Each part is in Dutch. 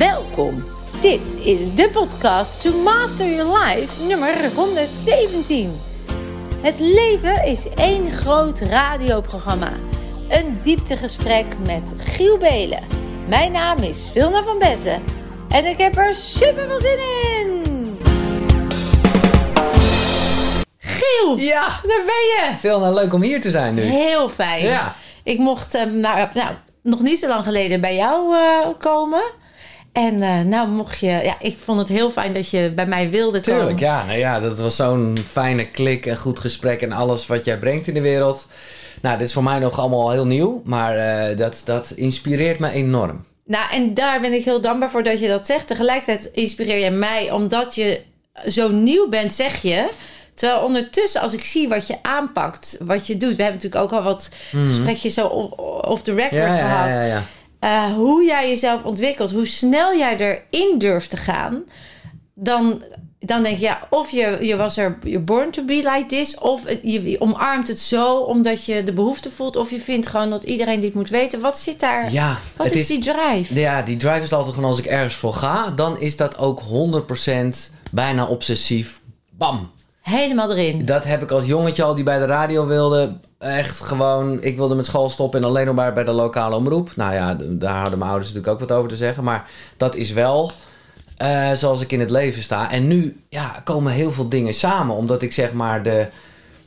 Welkom. Dit is de podcast To Master Your Life nummer 117. Het leven is één groot radioprogramma. Een dieptegesprek met Giel Belen. Mijn naam is Vilna van Betten en ik heb er super veel zin in. Giel, Ja, daar ben je. veel leuk om hier te zijn nu. Heel fijn. Ja. Ik mocht eh, nou, nou, nog niet zo lang geleden bij jou eh, komen. En eh, nou mocht je... Ja, ik vond het heel fijn dat je bij mij wilde komen. Tuurlijk, ja. Nou ja, dat was zo'n fijne klik en goed gesprek en alles wat jij brengt in de wereld. Nou, dit is voor mij nog allemaal heel nieuw, maar eh, dat, dat inspireert me enorm. Nou, en daar ben ik heel dankbaar voor dat je dat zegt. Tegelijkertijd inspireer je mij omdat je zo nieuw bent, zeg je. Terwijl ondertussen, als ik zie wat je aanpakt, wat je doet. We hebben natuurlijk ook al wat gesprekjes zo off, the record Mhm. Ja, ja, gehad. ja, ja, Eh, hoe jij jezelf ontwikkelt, hoe snel jij erin durft te gaan, dan, dan denk je, ja, of je, je was er you're born to be like this, of je, je omarmt het zo omdat je de behoefte voelt, of je vindt gewoon dat iedereen dit moet weten. Wat zit daar? Ja, wat is- die drive? Ja, die drive is altijd gewoon als ik ergens voor ga, dan is dat ook 100% bijna obsessief. Bam, Helemaal erin. Dat heb ik als jongetje al die bij de radio wilde. Echt gewoon, ik wilde met school stoppen en alleen nog maar bij de lokale omroep. Nou ja, daar hadden mijn ouders natuurlijk ook wat over te zeggen. Maar dat is wel eh, zoals ik in het leven sta. En nu ja, komen heel veel dingen samen. Omdat ik zeg maar de,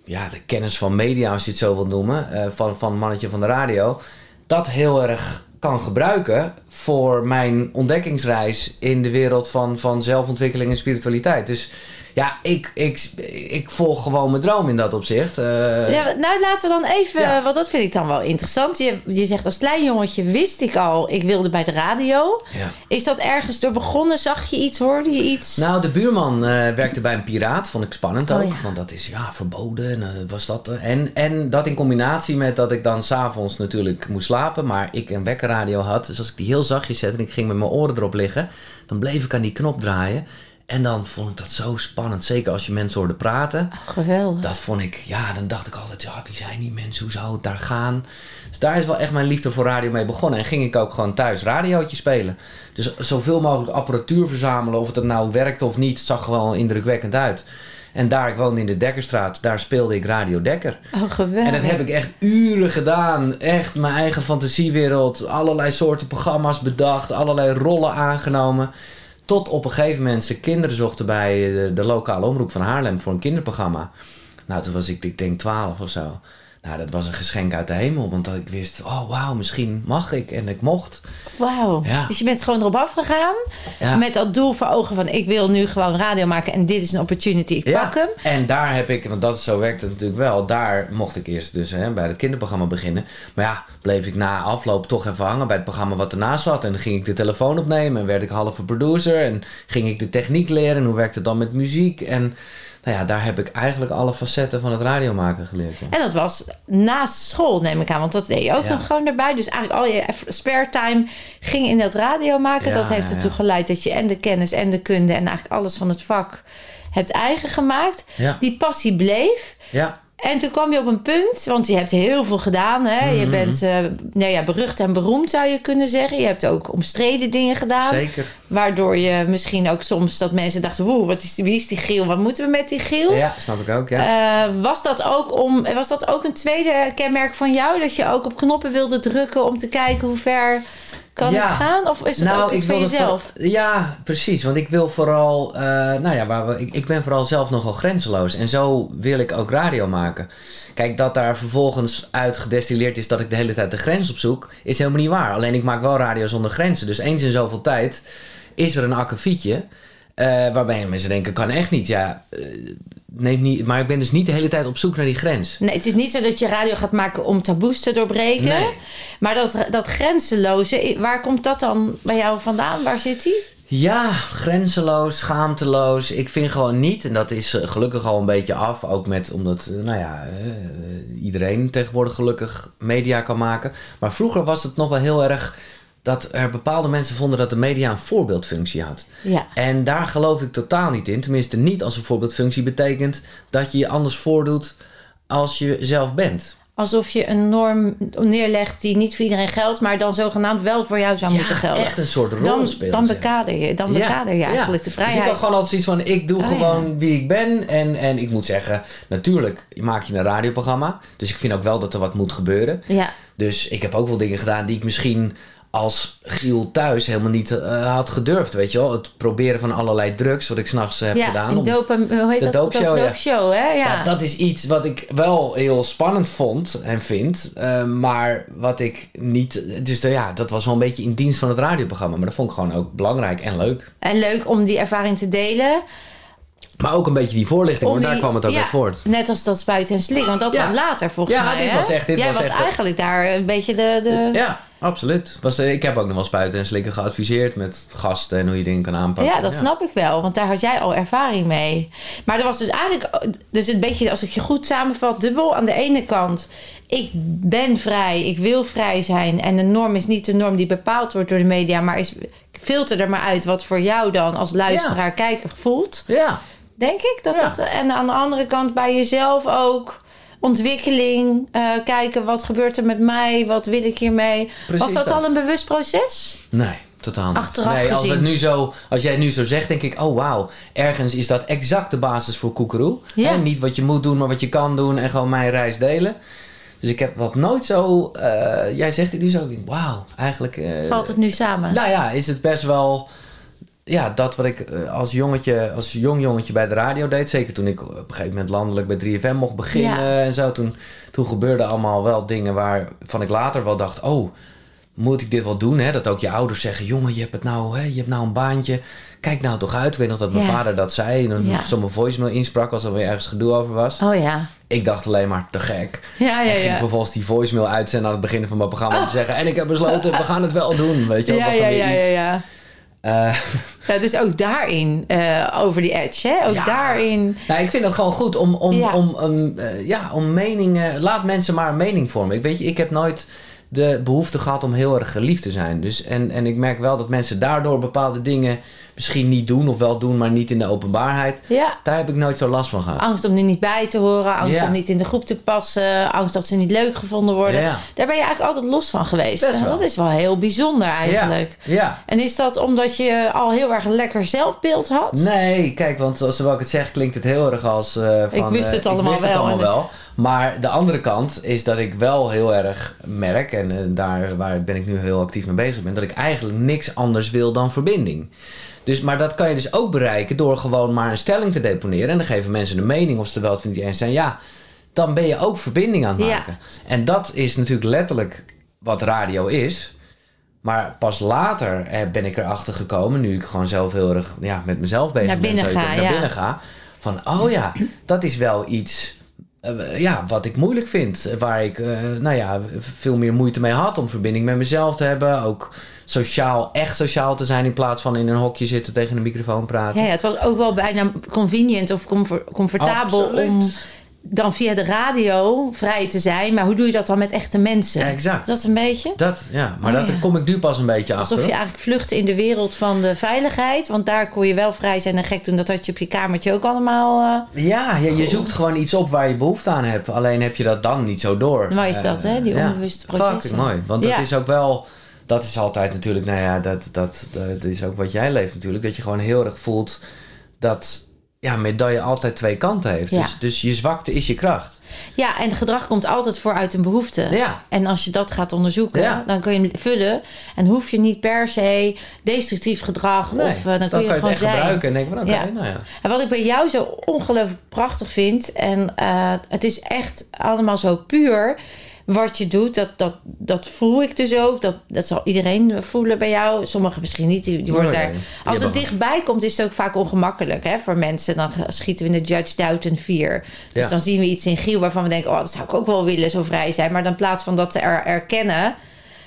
ja, de kennis van media, als je het zo wilt noemen. eh, van, van mannetje van de radio. Dat heel erg kan gebruiken voor mijn ontdekkingsreis in de wereld van, van zelfontwikkeling en spiritualiteit. Dus ja, ik, ik, ik volg gewoon mijn droom in dat opzicht. Eh, Ja, nou, laten we dan even, Ja. want dat vind ik dan wel interessant. Je, je zegt als klein jongetje wist ik al, ik wilde bij de radio. ja. Is dat ergens door begonnen? Zag je iets? Hoorde je iets? Nou, de buurman eh, werkte bij een piraat. Vond ik spannend Oh, ook. ja. Want dat is ja verboden. En, eh, was dat, en, en dat in combinatie met dat ik dan s'avonds natuurlijk moest slapen. Maar ik een wekkerradio had. Dus als ik die heel zachtjes zette en ik ging met mijn oren erop liggen. Dan bleef ik aan die knop draaien. En dan vond ik dat zo spannend. Zeker als je mensen hoorde praten. Geweldig. Dat vond ik, ja, dan dacht ik altijd, ja, wie zijn die mensen? Hoe zou het daar gaan? Dus daar is wel echt mijn liefde voor radio mee begonnen. En ging ik ook gewoon thuis radiootje spelen. Dus zoveel mogelijk apparatuur verzamelen. Of het nou werkte of niet, zag gewoon indrukwekkend uit. En daar, ik woonde in de Dekkerstraat, daar speelde ik Radio Dekker. Oh, geweldig. En dat heb ik echt uren gedaan. Echt mijn eigen fantasiewereld. Allerlei soorten programma's bedacht. Allerlei rollen aangenomen. Tot op een gegeven moment ze kinderen zochten bij de, de lokale omroep van Haarlem voor een kinderprogramma. Nou, toen was ik, ik denk 12 of zo. Nou, dat was een geschenk uit de hemel. Want dat ik wist, oh wauw, misschien mag ik. En ik mocht. Wauw. Ja. Dus je bent gewoon erop afgegaan. Ja. Met dat doel voor ogen van ik wil nu gewoon radio maken. En dit is een opportunity. Ik pak hem. En daar heb ik, want dat, zo werkt het natuurlijk wel. Daar mocht ik eerst dus hè, bij het kinderprogramma beginnen. Maar ja, bleef ik na afloop toch even hangen bij het programma wat ernaast zat. En dan ging ik de telefoon opnemen en werd ik halve producer. En ging ik de techniek leren en hoe werkt het dan met muziek. En nou ja, daar heb ik eigenlijk alle facetten van het radiomaken geleerd. En dat was naast school, neem ik aan. Want dat deed je ook Ja. nog gewoon erbij. Dus eigenlijk al je spare time ging in dat radio maken. Ja, dat heeft ertoe geleid dat je en de kennis en de kunde... en eigenlijk alles van het vak hebt eigen gemaakt. Die passie bleef. Ja, En toen kwam je op een punt, want je hebt heel veel gedaan. Hè? Mhm. Je bent eh, nou ja, berucht en beroemd, zou je kunnen zeggen. Je hebt ook omstreden dingen gedaan. zeker. Waardoor je misschien ook soms dat mensen dachten... Woe, wat is die, wie is die Giel? Wat moeten we met die Giel? Ja, snap ik ook, ja. Eh, was, dat ook om, was dat ook een tweede kenmerk van jou? Dat je ook op knoppen wilde drukken om te kijken hoe ver kan Ja. het gaan? Of is het ook iets van wilde jezelf? voor- ja, precies. Want ik wil vooral... eh, nou ja, waar we, ik, ik ben vooral zelf nogal grenzeloos. En zo wil ik ook radio maken. Kijk, dat daar vervolgens uit gedestilleerd is... dat ik de hele tijd de grens opzoek... is helemaal niet waar. Alleen ik maak wel radio zonder grenzen. Dus eens in zoveel tijd is er een akkefietje... eh, waarbij mensen denken, kan echt niet. Ja, eh, neem niet... Maar ik ben dus niet de hele tijd op zoek naar die grens. Nee, het is niet zo dat je radio gaat maken om taboes te doorbreken. Nee. Maar dat, dat grenzeloze, waar komt dat dan bij jou vandaan? Waar zit die? Ja, grenzeloos, schaamteloos. Ik vind gewoon niet, en dat is eh, gelukkig al een beetje af, ook met omdat, nou ja, iedereen tegenwoordig gelukkig media kan maken. Maar vroeger was het nog wel heel erg dat er bepaalde mensen vonden dat de media een voorbeeldfunctie had. Ja. En daar geloof ik totaal niet in. Tenminste, niet als een voorbeeldfunctie betekent dat je je anders voordoet als je zelf bent. alsof je een norm neerlegt die niet voor iedereen geldt, maar dan zogenaamd wel voor jou zou moeten gelden. echt een soort rol dan, speelt. dan bekader je, dan bekader je eigenlijk de Dus ik vrijheid. had gewoon altijd zoiets van, ik doe Oh, gewoon wie ik ben. En, en ik moet zeggen, natuurlijk maak je een radioprogramma. Dus ik vind ook wel dat er wat moet gebeuren. ja, Dus ik heb ook wel dingen gedaan die ik misschien als Giel thuis helemaal niet eh, had gedurfd. Weet je wel, het proberen van allerlei drugs, wat ik s'nachts heb ja gedaan. om- dope, hoe heet de dat? doopshow, ja. Doopshow, hè? Ja. Ja, dat is iets wat ik wel heel spannend vond en vind. eh, maar wat ik niet. Dus de- ja, dat was wel een beetje in dienst van het radioprogramma. Maar dat vond ik gewoon ook belangrijk en leuk. En leuk om die ervaring te delen. Maar ook een beetje die voorlichting, hoor. Daar kwam het ook ja, uit voort. Net als dat spuiten en slikken, want dat Ja. kwam later volgens Ja, mij. dit hè? was echt- dit Jij was was, echt eigenlijk daar een beetje de. de... Ja, absoluut. Was, eh, ik heb ook nog wel spuiten en slikken geadviseerd met gasten en hoe je dingen kan aanpakken. Ja, dat snap ik wel, want daar had jij al ervaring mee. Maar er was dus eigenlijk, dus een beetje, als ik je goed samenvat, dubbel. Aan de ene kant, ik ben vrij, ik wil vrij zijn. En de norm is niet de norm die bepaald wordt door de media, maar is filter er maar uit wat voor jou dan als luisteraar, kijker voelt. Ja, Denk ik dat Ja. dat. En aan de andere kant bij jezelf ook. Ontwikkeling, eh, kijken wat gebeurt er met mij, wat wil ik hiermee. Precies Was dat, dat. al een bewust proces? nee. Totaal niet. Achteraf nee, als, nu zo, als jij het nu zo zegt, denk ik... oh wauw, ergens is dat exact de basis voor Koekeroe. Ja. Niet wat je moet doen, maar wat je kan doen... en gewoon mijn reis delen. Dus ik heb dat nooit zo... eh, jij zegt het nu zo, ik denk wauw, eigenlijk... eh, Valt het nu samen? Nou ja, is het best wel... Ja, dat wat ik eh, als jongetje, als jong jongetje bij de radio deed. Zeker toen ik op een gegeven moment landelijk bij 3FM mocht beginnen Ja. en zo. Toen, toen gebeurden allemaal wel dingen waarvan ik later wel dacht... Oh, moet ik dit wel doen? Hè? Dat ook je ouders zeggen... Jongen, je hebt, het nou, hè? je hebt nou een baantje. Kijk nou toch uit. Ik weet nog dat mijn Ja. vader dat zei. En Ja. zo'n voicemail insprak als er weer ergens gedoe over was. Oh ja. Ik dacht alleen maar, te gek. Ja, ja, en ging ja. vervolgens die voicemail uitzenden aan het begin van mijn programma. Om te zeggen, en ik heb besloten, we gaan het wel doen. Weet je was dan ja, weer iets. Ja, dus ook daarin eh, over die edge, hè? Ook Ja. daarin. Nou, ik vind het gewoon goed om, om, Ja. om, eh, ja, om meningen... Laat mensen maar een mening vormen. Ik weet je, ik heb nooit de behoefte gehad om heel erg geliefd te zijn. Dus, en, en ik merk wel dat mensen daardoor bepaalde dingen misschien niet doen... of wel doen, maar niet in de openbaarheid. Ja. Daar heb ik nooit zo last van gehad. Angst om er niet bij te horen, angst Ja. om niet in de groep te passen, angst dat ze niet leuk gevonden worden. Ja. Daar ben je eigenlijk altijd los van geweest. Dat is wel heel bijzonder eigenlijk. Ja. En is dat omdat je al heel erg een lekker zelfbeeld had? Nee, kijk, want als ik het zeg, klinkt het heel erg als eh, van... wist eh, het allemaal ik wist het wel. allemaal En- wel. Maar de andere kant is dat ik wel heel erg merk... en eh, daar waar ben ik nu heel actief mee bezig ben... dat ik eigenlijk niks anders wil dan verbinding. Dus, maar dat kan je dus ook bereiken door gewoon maar een stelling te deponeren... en dan geven mensen een mening of ze wel of niet eens zijn. Ja, dan ben je ook verbinding aan het Ja. maken. En dat is natuurlijk letterlijk wat radio is... Maar pas later ben ik erachter gekomen, nu ik gewoon zelf heel erg ja, met mezelf bezig Naar ben. binnen ga, kunnen, naar ja. binnen ga. Van, oh ja, dat is wel iets eh, ja, wat ik moeilijk vind. Waar ik eh, nou ja, veel meer moeite mee had om verbinding met mezelf te hebben. Ook sociaal, echt sociaal te zijn in plaats van in een hokje zitten tegen een microfoon praten. Ja, ja, het was ook wel bijna convenient of comfort- comfortabel Absoluut. om dan via de radio vrij te zijn. Maar hoe doe je dat dan met echte mensen? Ja, exact. Dat een beetje? Dat, ja, maar Oh, dat ja. kom ik nu pas een beetje achter. Alsof je eigenlijk vlucht in de wereld van de veiligheid. Want daar kon je wel vrij zijn en gek doen. Dat had je op je kamertje ook allemaal. eh, Ja, ja, je zoekt gewoon iets op waar je behoefte aan hebt. Alleen heb je dat dan niet zo door. Mooi is dat, hè? Die ja. onbewuste processen. Fucking mooi. Want dat Ja. is ook wel... Dat is altijd natuurlijk... Nou ja, dat, dat, dat is ook wat jij leeft natuurlijk. Dat je gewoon heel erg voelt dat... Ja, medaille altijd twee kanten heeft. Ja. Dus, dus je zwakte is je kracht. Ja, en gedrag komt altijd voor uit een behoefte. Ja. En als je dat gaat onderzoeken, Ja. dan kun je hem vullen. En hoef je niet per se destructief gedrag. Nee, of uh, dan kun je, kan je gewoon het echt zijn. gebruiken en denken van oké, nou ja. En wat ik bij jou zo ongelooflijk prachtig vind, en eh, het is echt allemaal zo puur wat je doet, dat, dat, dat voel ik dus ook. Dat, dat zal iedereen voelen bij jou. Sommigen misschien niet. Die, die worden Nee, daar, als het dichtbij komt, is het ook vaak ongemakkelijk hè, voor mensen. Dan schieten we in de judge, doubt en fear. Dus Ja. dan zien we iets in Giel waarvan we denken: oh, dat zou ik ook wel willen, zo vrij zijn. Maar dan in plaats van dat te er, erkennen,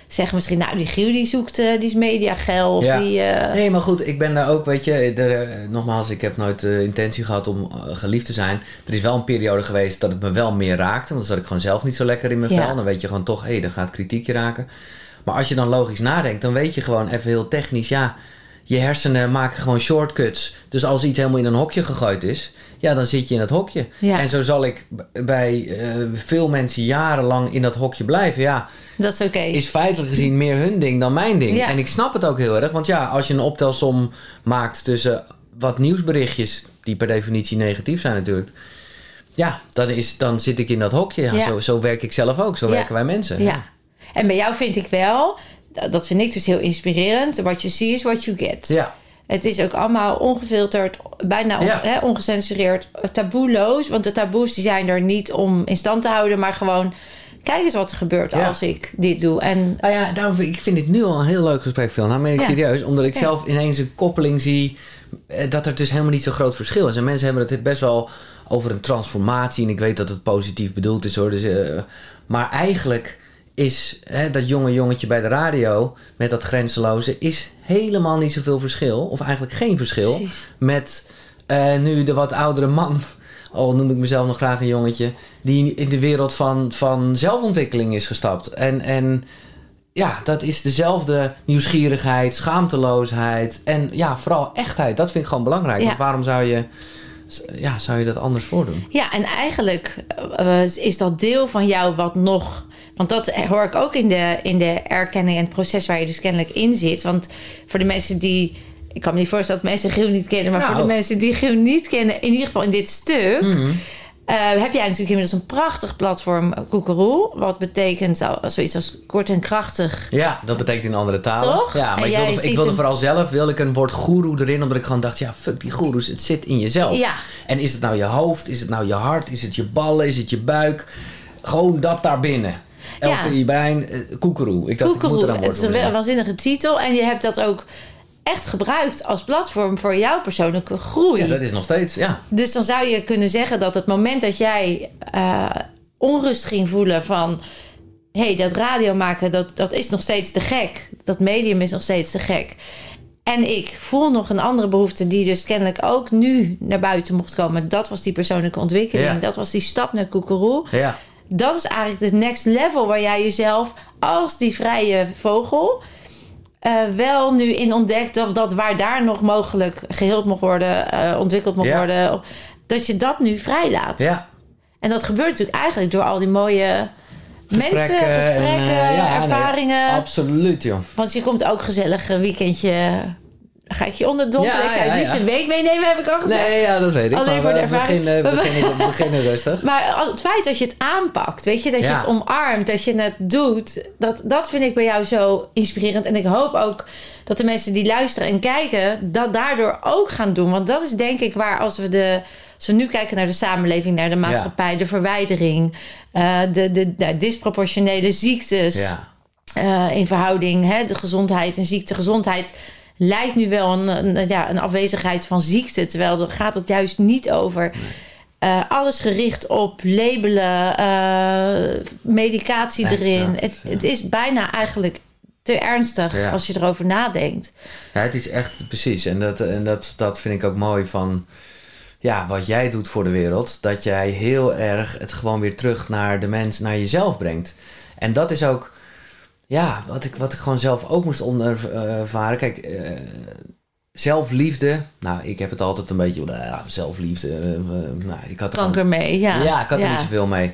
zeggen misschien: nou, die Giel die zoekt, eh, die is mediageil. Of Ja. die. eh, Nee, maar goed, ik ben daar ook, weet je, er, eh, nogmaals, ik heb nooit de intentie gehad om geliefd te zijn. Er is wel een periode geweest dat het me wel meer raakte, want dan zat ik gewoon zelf niet zo lekker in mijn Ja. vel. Dan weet je gewoon toch, hé, hey, dan gaat kritiek je raken. Maar als je dan logisch nadenkt, dan weet je gewoon even heel technisch, ja, je hersenen maken gewoon shortcuts. Dus als iets helemaal in een hokje gegooid is, ja, dan zit je in het hokje. Ja. En zo zal ik bij eh, veel mensen jarenlang in dat hokje blijven. Ja, Dat is oké. is feitelijk gezien meer hun ding dan mijn ding. Ja. En ik snap het ook heel erg. Want ja, als je een optelsom maakt tussen wat nieuwsberichtjes... die per definitie negatief zijn natuurlijk... ja, dan, is, dan zit ik in dat hokje. Ja, Ja. Zo, zo werk ik zelf ook. Zo werken wij mensen. Ja. En bij jou vind ik wel, dat vind ik dus heel inspirerend. What you see is what you get. Ja. Het is ook allemaal ongefilterd, bijna on- Ja. ongecensureerd, taboeloos. Want de taboes die zijn er niet om in stand te houden, maar gewoon... Kijk eens wat er gebeurt Ja. als ik dit doe. En Nou ja, daarom vind ik, ik vind dit nu al een heel leuk gesprek, Phil. Nou, meen ik Ja. serieus. Omdat ik Ja. zelf ineens een koppeling zie... eh, dat er dus helemaal niet zo'n groot verschil is. En mensen hebben het best wel over een transformatie. En ik weet dat het positief bedoeld is, hoor. Dus, eh, maar eigenlijk is hè, dat jonge jongetje bij de radio... met dat grenzeloze... is helemaal niet zoveel verschil. Of eigenlijk geen verschil. Precies. Met eh, nu de wat oudere man... al noem ik mezelf nog graag een jongetje... die in de wereld van, van zelfontwikkeling is gestapt. En... en ja, dat is dezelfde nieuwsgierigheid, schaamteloosheid en ja, vooral echtheid. Dat vind ik gewoon belangrijk. Ja. Want waarom zou je, ja, zou je dat anders voordoen? ja, en eigenlijk eh, is dat deel van jou wat nog... Want dat hoor ik ook in de, in de erkenning en het proces waar je dus kennelijk in zit. Want voor de mensen die... Ik kan me niet voorstellen dat mensen Giel niet kennen. Maar Nou. voor de mensen die Giel niet kennen, in ieder geval in dit stuk... Eh, heb jij natuurlijk inmiddels een prachtig platform, Koekeroe. Wat betekent zoiets als kort en krachtig. Ja, dat betekent in andere talen. Toch? Ja, maar En ik wilde, ik wilde vooral zelf wilde ik een woord goeroe erin, omdat ik gewoon dacht, ja, fuck die goeroes, het zit in jezelf. Ja. En is het nou je hoofd, is het nou je hart, is het je ballen, is het je buik? Gewoon dat daar binnen. Je brein, eh, koekeroe. Ik dacht, ik moet Koekeroe, er een het is een waanzinnige titel. En je hebt dat ook echt gebruikt als platform voor jouw persoonlijke groei. Ja, dat is nog steeds, ja. Dus dan zou je kunnen zeggen dat het moment dat jij eh, onrust ging voelen van... hé, hey, dat radio maken, dat, dat is nog steeds te gek. Dat medium is nog steeds te gek. En ik voel nog een andere behoefte die dus kennelijk ook nu naar buiten mocht komen. Dat was die persoonlijke ontwikkeling. Ja. Dat was die stap naar Koekeroe. Ja, Dat is eigenlijk de next level waar jij jezelf als die vrije vogel... eh, wel nu in ontdekt dat, dat waar daar nog mogelijk geheeld mag worden, eh, ontwikkeld mag Ja. worden, dat je dat nu vrijlaat. ja. En dat gebeurt natuurlijk eigenlijk door al die mooie mensen, Gesprekken en, eh, nee, ervaringen. absoluut, joh. Want je komt ook gezellig een weekendje. Ga ik je onderdompelen? Ja, ik het ja, een week meenemen, heb ik al gezegd. Nee, ja, dat weet ik. Alleen maar voor de ervaring. beginnen, we beginnen, we beginnen rustig. Maar het feit dat je het aanpakt, weet je, dat je het omarmt, dat je het doet, dat, dat vind ik bij jou zo inspirerend. En ik hoop ook dat de mensen die luisteren en kijken, dat daardoor ook gaan doen. Want dat is denk ik waar, als we, de, als we nu kijken naar de samenleving, naar de maatschappij, de verwijdering, eh, de, de, de disproportionele ziektes eh, in verhouding, hè, de gezondheid en ziekte. Gezondheid lijkt nu wel een, een, ja, een afwezigheid van ziekte, terwijl daar gaat het juist niet over. Eh, alles gericht op labelen, eh, medicatie Exact, erin. Het, het is bijna eigenlijk te ernstig Ja. als je erover nadenkt. Ja, het is echt precies. En, dat, en dat, dat vind ik ook mooi van ja, wat jij doet voor de wereld. Dat jij heel erg het gewoon weer terug naar de mens, naar jezelf brengt. En dat is ook ja, wat ik, wat ik gewoon zelf ook moest ondervaren. Kijk, eh, zelfliefde. Nou, ik heb het altijd een beetje. Uh, zelfliefde. eh, nou, ik had er gewoon- Kanker mee, ja. ja, ik had er niet zoveel mee.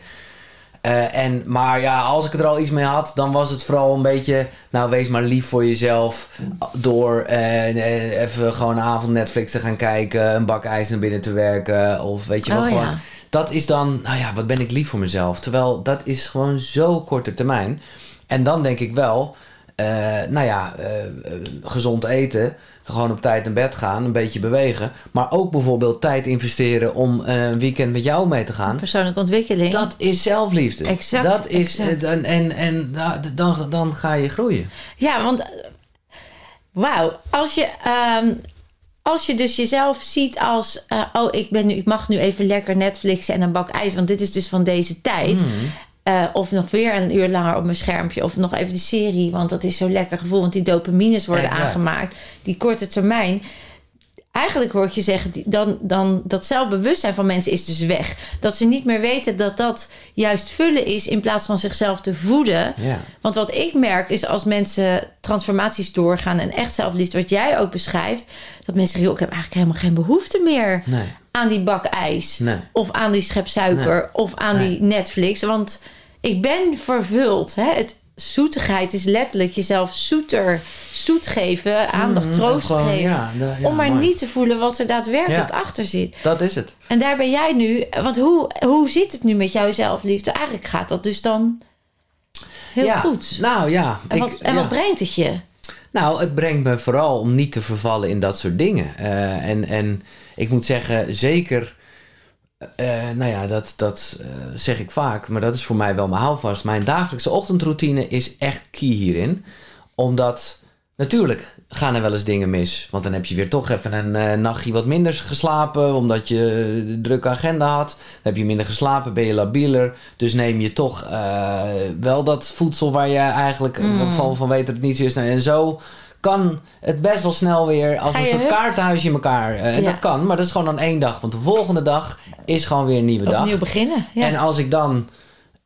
En, maar ja, als ik er al iets mee had, dan was het vooral een beetje... Nou, wees maar lief voor jezelf. Door even gewoon een avond Netflix te gaan kijken. Een bak ijs naar binnen te werken. Of weet je wel, Oh, gewoon... ja. Dat is dan, nou ja, wat ben ik lief voor mezelf. Terwijl dat is gewoon zo korte termijn. En dan denk ik wel... eh, nou ja, eh, gezond eten. Gewoon op tijd naar bed gaan, een beetje bewegen. Maar ook bijvoorbeeld tijd investeren om eh, een weekend met jou mee te gaan. Persoonlijke ontwikkeling. Dat is zelfliefde. Exact, Dat is, exact. En, en, en dan, dan ga je groeien. Ja, want wauw, als je, ehm, als je dus jezelf ziet als, oh, ik, ben nu, ik mag nu even lekker Netflixen en een bak ijs, want dit is dus van deze tijd. Mhm. Eh, of nog weer een uur langer op mijn schermpje. Of nog even de serie, want dat is zo'n lekker gevoel. Want die dopamines worden Exact. aangemaakt. Die korte termijn. Eigenlijk hoor ik je zeggen, dan, dan, dat zelfbewustzijn van mensen is dus weg. Dat ze niet meer weten dat dat juist vullen is in plaats van zichzelf te voeden. Want wat ik merk is als mensen transformaties doorgaan en echt zelfliefde, wat jij ook beschrijft, dat mensen zeggen, ik heb eigenlijk helemaal geen behoefte meer Nee. Aan die bak ijs. Nee. Of aan die schep suiker. Of aan Nee. die Netflix. Want ik ben vervuld. Hè? Het, zoetigheid is letterlijk jezelf zoeter, zoet geven, aandacht, troost Mm, Gewoon, geven. ja, da- ja, om maar mooi. niet te voelen wat er daadwerkelijk Ja. achter zit. Dat is het. En daar ben jij nu. Want hoe, hoe zit het nu met jouw zelfliefde? Eigenlijk gaat dat dus dan heel goed. Nou ja. En, wat, ik- en ja. wat brengt het je? Nou, het brengt me vooral om niet te vervallen in dat soort dingen. Eh, en, en ik moet zeggen, zeker. eh, nou ja, dat, dat eh, zeg ik vaak, maar dat is voor mij wel mijn houvast. Mijn dagelijkse ochtendroutine is echt key hierin. Omdat, natuurlijk gaan er wel eens dingen mis. Want dan heb je weer toch even een eh, nachtje wat minder geslapen, omdat je de drukke agenda had. Dan heb je minder geslapen, ben je labieler. Dus neem je toch eh, wel dat voedsel waar je eigenlijk van, van weet dat het niets is. Nou, en zo kan het best wel snel weer als een soort kaartenhuisje in elkaar. Eh, en Ja. dat kan, maar dat is gewoon dan één dag. Want de volgende dag is gewoon weer een nieuwe dag. Opnieuw beginnen. Ja. En als ik dan,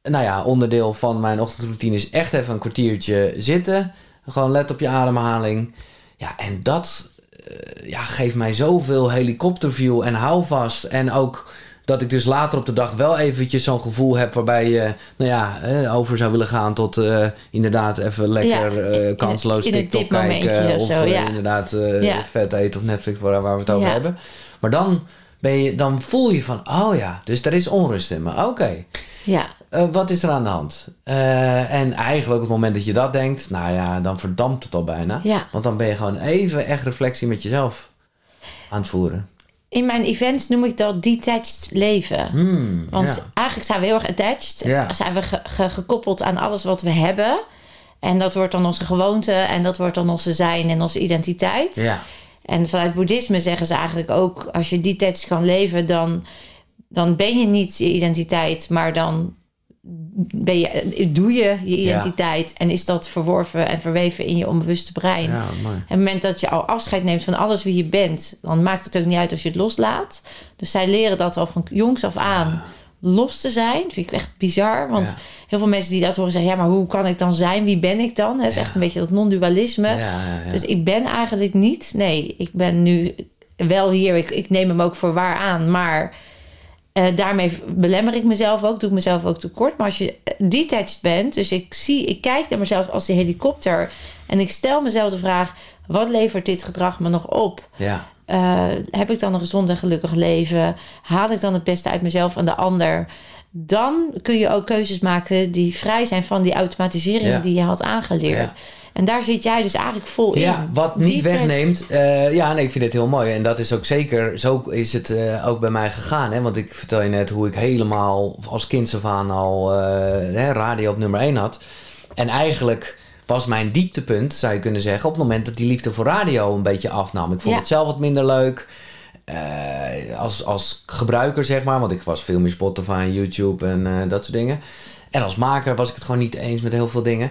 nou ja, onderdeel van mijn ochtendroutine is echt even een kwartiertje zitten. Gewoon let op je ademhaling. Ja, en dat eh, ja, geeft mij zoveel helikopterview en houvast. En ook dat ik dus later op de dag wel eventjes zo'n gevoel heb waarbij je, nou ja, eh, over zou willen gaan tot eh, inderdaad even lekker Ja, eh, kansloos in TikTok kijken. of zo, ja. inderdaad Ja. vet eten of Netflix waar, waar we het over hebben. Maar dan, ben je, dan voel je van, oh ja, dus er is onrust in me. Oké, ja. wat is er aan de hand? En eigenlijk op het moment dat je dat denkt, nou ja, dan verdampt het al bijna. Ja. Want dan ben je gewoon even echt reflectie met jezelf aan het voeren. In mijn events noem ik dat detached leven. Hmm, Want eigenlijk zijn we heel erg attached. Ja. Zijn we ge- ge- gekoppeld aan alles wat we hebben. En dat wordt dan onze gewoonte. En dat wordt dan onze zijn en onze identiteit. Ja, En vanuit boeddhisme zeggen ze eigenlijk ook... als je detached kan leven, dan, dan ben je niet je identiteit... maar dan ben je, doe je je identiteit... en is dat verworven en verweven in je onbewuste brein. ja. En op het moment dat je al afscheid neemt van alles wie je bent, dan maakt het ook niet uit als je het loslaat. Dus zij leren dat al van jongs af aan los te zijn. Dat vind ik echt bizar. Want heel veel mensen die dat horen zeggen: ja, maar hoe kan ik dan zijn? Wie ben ik dan? Dat is echt een beetje dat non-dualisme. Dus ik ben eigenlijk niet. Nee, ik ben nu wel hier. Ik, ik neem hem ook voor waar aan. Maar eh, daarmee belemmer ik mezelf ook. Doe ik mezelf ook tekort. Maar als je eh, detached bent. Dus ik zie, ik kijk naar mezelf als de helikopter. En ik stel mezelf de vraag: wat levert dit gedrag me nog op? ja. Eh, heb ik dan een gezond en gelukkig leven? Haal ik dan het beste uit mezelf en de ander? Dan kun je ook keuzes maken die vrij zijn van die automatisering Ja. die je had aangeleerd. Ja. En daar zit jij dus eigenlijk vol in. Ja, wat niet wegneemt. eh, ja, nee, ik vind dit heel mooi. En dat is ook zeker, zo is het eh, ook bij mij gegaan. Hè? Want ik vertel je net hoe ik helemaal als kind af aan al eh, hè, radio op nummer 1 had. En eigenlijk was mijn dieptepunt, zou je kunnen zeggen, op het moment dat die liefde voor radio een beetje afnam. Ik vond Ja. het zelf wat minder leuk. als, als gebruiker, zeg maar. Want ik was veel meer Spotify en YouTube en dat soort dingen. En als maker was ik het gewoon niet eens met heel veel dingen.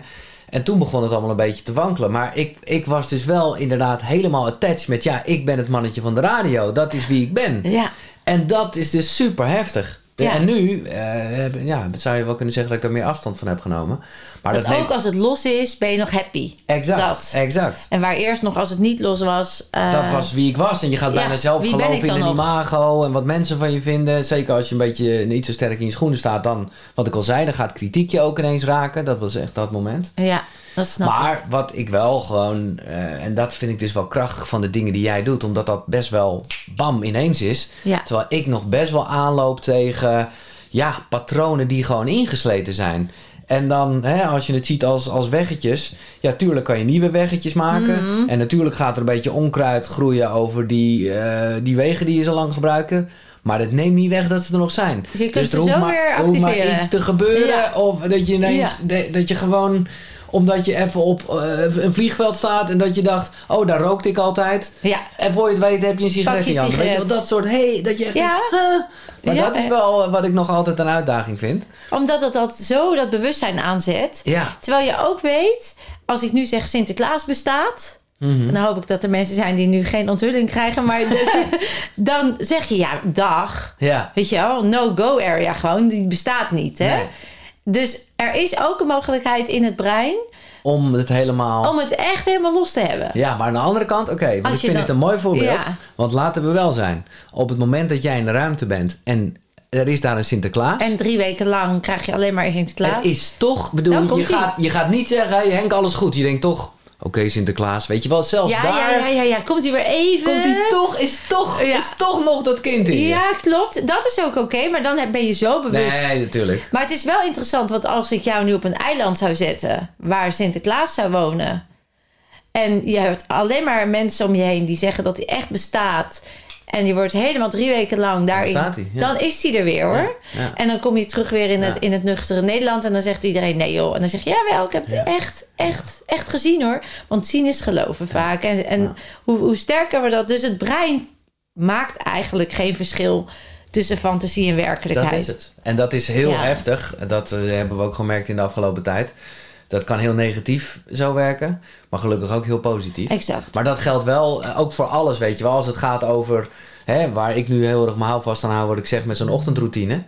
En toen begon het allemaal een beetje te wankelen. Maar ik, ik was dus wel inderdaad helemaal attached met... ja, ik ben het mannetje van de radio. Dat is wie ik ben. Ja, En dat is dus super heftig. Ja. En nu eh, ja, zou je wel kunnen zeggen dat ik er meer afstand van heb genomen. Maar dat dat, neemt- ook als het los is, ben je nog happy. Exact, dat. exact. En waar eerst nog als het niet los was. eh, Dat was wie ik was. En je gaat ja, bijna zelf geloven in een nog? imago en wat mensen van je vinden. Zeker als je een beetje niet zo sterk in je schoenen staat. Dan, wat ik al zei, dan gaat kritiek je ook ineens raken. Dat was echt dat moment. Ja, dat snap ik. Maar wat ik wel gewoon, eh, en dat vind ik dus wel krachtig van de dingen die jij doet, omdat dat best wel bam ineens is. Ja. Terwijl ik nog best wel aanloop tegen ja, patronen die gewoon ingesleten zijn. En dan, hè, als je het ziet als, als weggetjes, ja, tuurlijk kan je nieuwe weggetjes maken. Mhm. En natuurlijk gaat er een beetje onkruid groeien over die, eh, die wegen die je zo lang gebruiken. Maar dat neemt niet weg dat ze er nog zijn. Dus je kunt er ze hoeft zo maar, weer er hoeft maar activeren. iets te gebeuren. Ja. Of dat je ineens, Ja. de- dat je gewoon omdat je even op eh, een vliegveld staat en dat je dacht, oh, daar rookte ik altijd. Ja, En voor je het weet heb je een sigaret in je hand. Weet je wel, dat soort, hey, dat je echt Ja. huh? Maar Ja, dat is wel eh, wat ik nog altijd een uitdaging vind. omdat dat, dat zo dat bewustzijn aanzet. Ja. Terwijl je ook weet, als ik nu zeg Sinterklaas bestaat. Mhm. Dan hoop ik dat er mensen zijn die nu geen onthulling krijgen. Maar je- dan zeg je ja, dag. Ja. Weet je wel, no-go area gewoon. Die bestaat niet. Hè? Nee. Dus er is ook een mogelijkheid in het brein Om het helemaal... om het echt helemaal los te hebben. Ja, maar aan de andere kant, oké, want ik vind dan- het een mooi voorbeeld. Ja. Want laten we wel zijn. Op het moment dat jij in de ruimte bent en er is daar een Sinterklaas. En drie weken lang krijg je alleen maar Sinterklaas. Het is toch, bedoel, je gaat, je gaat niet zeggen, hey Henk, alles goed. Je denkt toch, oké Sinterklaas, weet je wel, zelfs ja, daar ja, ja, ja, ja. Komt hij weer even? komt hij toch, is toch, Ja. is toch nog dat kind in je. Ja, klopt. Dat is ook oké, maar dan ben je zo bewust. Nee, natuurlijk. Maar het is wel interessant, want als ik jou nu op een eiland zou zetten waar Sinterklaas zou wonen. En je hebt alleen maar mensen om je heen die zeggen dat hij echt bestaat. En je wordt helemaal drie weken lang daarin. ja. Dan is hij er weer hoor. ja. En dan kom je terug weer in het, in het nuchtere Nederland. En dan zegt iedereen nee joh. En dan zeg je ja wel, ik heb het echt, echt, echt gezien hoor. Want zien is geloven vaak. En, en hoe, hoe sterker we dat. Dus het brein maakt eigenlijk geen verschil tussen fantasie en werkelijkheid. Dat is het. En dat is heel heftig. Dat eh, hebben we ook gemerkt in de afgelopen tijd. Dat kan heel negatief zo werken, maar gelukkig ook heel positief. Exact. Maar dat geldt wel eh, ook voor alles, weet je wel. Als het gaat over, hè, waar ik nu heel erg mijn houvast aan hou, wat ik zeg met zo'n ochtendroutine.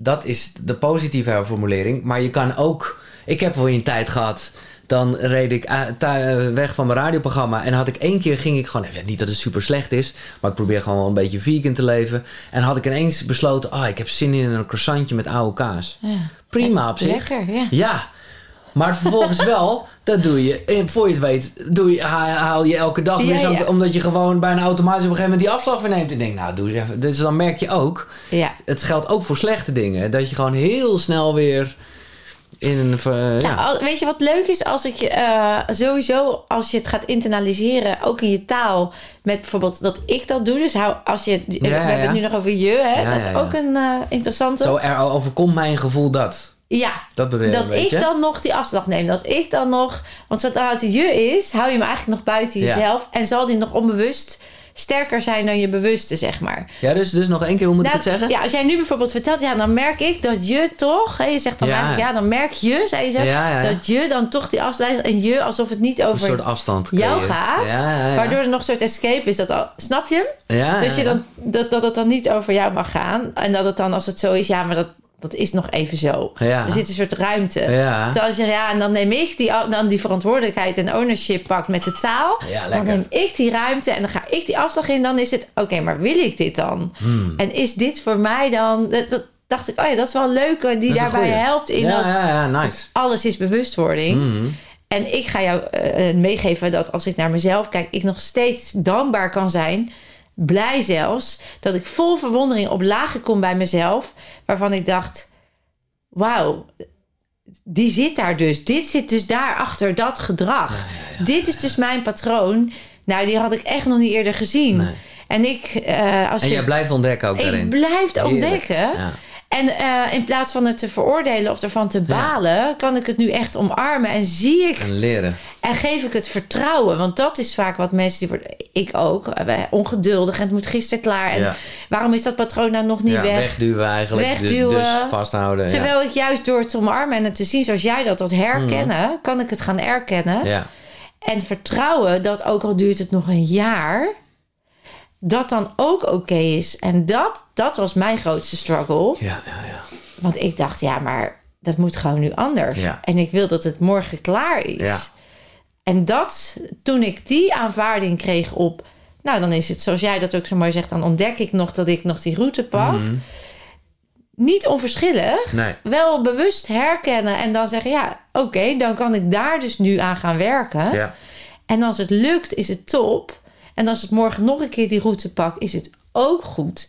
Dat is de positieve herformulering. Maar je kan ook, ik heb wel een tijd gehad, dan reed ik eh, thu- weg van mijn radioprogramma. En had ik één keer, ging ik gewoon, ja, niet dat het super slecht is, maar ik probeer gewoon wel een beetje vegan te leven. En had ik ineens besloten, ah, ik heb zin in een croissantje met oude kaas. Ja. Prima op zich. Lekker, ja. Ja, maar vervolgens wel, dat doe je. En voor je het weet, doe je, ha- haal je elke dag weer zo, omdat je gewoon bijna automatisch op een gegeven moment die afslag weer neemt. En denk, nou, doe even. Dus dan merk je ook, Ja. het geldt ook voor slechte dingen, dat je gewoon heel snel weer in een. ja. Nou, weet je wat leuk is als ik eh, sowieso als je het gaat internaliseren, ook in je taal, met bijvoorbeeld dat ik dat doe. Dus hou, als je, we ja, hebben ja. het nu nog over je, hè? Ja, dat is ook een eh, interessante. Zo er overkomt mij een gevoel dat. Ja, Dat bedoel je dat een beetje? ik dan nog die afslag neem. Dat ik dan nog, want zodra het je is, hou je hem eigenlijk nog buiten Ja. jezelf en zal die nog onbewust sterker zijn dan je bewuste, zeg maar. Ja, dus, dus nog één keer, hoe moet Nou, ik het zeggen? Ja, als jij nu bijvoorbeeld vertelt, ja, dan merk ik dat je toch, hè, je zegt dan Ja. eigenlijk, ja, dan merk je, zei je zelf, Ja, ja, ja. dat je dan toch die afslag en je alsof het niet Een over soort afstand. jou creëren. gaat, Ja, ja, ja. waardoor er nog een soort escape is. Dat al, snap je? hem? Ja, dat, je dan, dat, dat het dan niet over jou mag gaan. En dat het dan, als het zo is, ja, maar dat, dat is nog even zo. Ja. Er zit een soort ruimte. Ja. Terwijl als je, ja, en dan neem ik die, dan die verantwoordelijkheid en ownership pak met de taal. Ja, dan neem ik die ruimte en dan ga ik die afslag in. Dan is het, oké, maar wil ik dit dan? Hmm. En is dit voor mij dan... Dat, dat dacht ik, oh ja, dat is wel een leuke die Dat is een daarbij goeie. helpt in ja, dat ja, ja, nice. alles is bewustwording. Mhm. En ik ga jou eh, eh, meegeven dat als ik naar mezelf kijk, ik nog steeds dankbaar kan zijn. Blij zelfs. Dat ik vol verwondering op lagen kom bij mezelf. Waarvan ik dacht: wauw, die zit daar dus. Dit zit dus daar achter dat gedrag. Dit is dus mijn patroon. Nou, die had ik echt nog niet eerder gezien. Nee. En ik, eh, als En je, jij blijft ontdekken ook ik daarin. blijf het Heerlijk. ontdekken. Ja. En eh, in plaats van het te veroordelen of ervan te balen, kan ik het nu echt omarmen en zie ik En leren. en geef ik het vertrouwen. Want dat is vaak wat mensen die worden, ik ook, eh, ongeduldig en het moet gisteren klaar. En Ja. waarom is dat patroon nou nog niet ja, weg? wegduwen eigenlijk. dus- Wegduwen. Dus vasthouden. Terwijl ik juist door het omarmen en het te zien zoals jij dat, dat herkennen, kan ik het gaan erkennen. ja. En vertrouwen dat ook al duurt het nog een jaar, dat dan ook oké is. En dat, dat was mijn grootste struggle. Ja, ja, ja. Want ik dacht, ja, maar dat moet gewoon nu anders. Ja. En ik wil dat het morgen klaar is. Ja. En dat, toen ik die aanvaarding kreeg op... Nou, dan is het zoals jij dat ook zo mooi zegt... dan ontdek ik nog dat ik nog die route pak. Mhm. Niet onverschillig. Nee. Wel bewust herkennen en dan zeggen... ja, oké, dan kan ik daar dus nu aan gaan werken. Ja. En als het lukt, is het top. En als het morgen nog een keer die route pak, is het ook goed.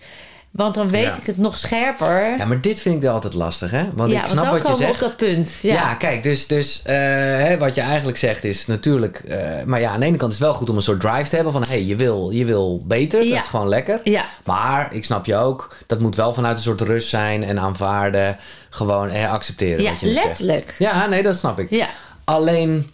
Want dan weet Ja. ik het nog scherper. ja, maar dit vind ik altijd lastig, hè? Want Ja, ik snap want dan wat je zegt. op dat punt. Ja, Ja, kijk, dus, dus eh, hè, wat je eigenlijk zegt is natuurlijk... eh, maar ja, aan de ene kant is het wel goed om een soort drive te hebben van... hé, hey, je, wil, je wil beter, dat is gewoon lekker. ja. Maar, ik snap je ook, dat moet wel vanuit een soort rust zijn... en aanvaarden, gewoon eh, accepteren ja wat je zegt. letterlijk. Ja, nee, dat snap ik. Ja. Alleen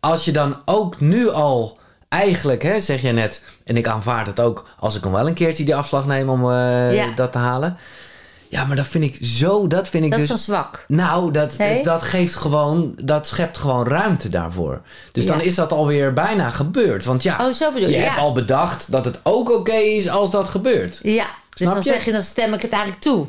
als je dan ook nu al eigenlijk, hè, zeg je net, en ik aanvaard het ook als ik hem wel een keertje die afslag neem om eh, Ja. dat te halen. Ja, maar dat vind ik zo, dat vind ik Dat is dus. wel zwak. Nou, dat, Nee? dat geeft gewoon, dat schept gewoon ruimte daarvoor. Dus Ja. dan is dat alweer bijna gebeurd. Want ja, Oh, zo bedoel je je, hebt ja. al bedacht dat het ook oké is als dat gebeurt. Ja, dus Snap dan je? zeg je, dan stem ik het eigenlijk toe.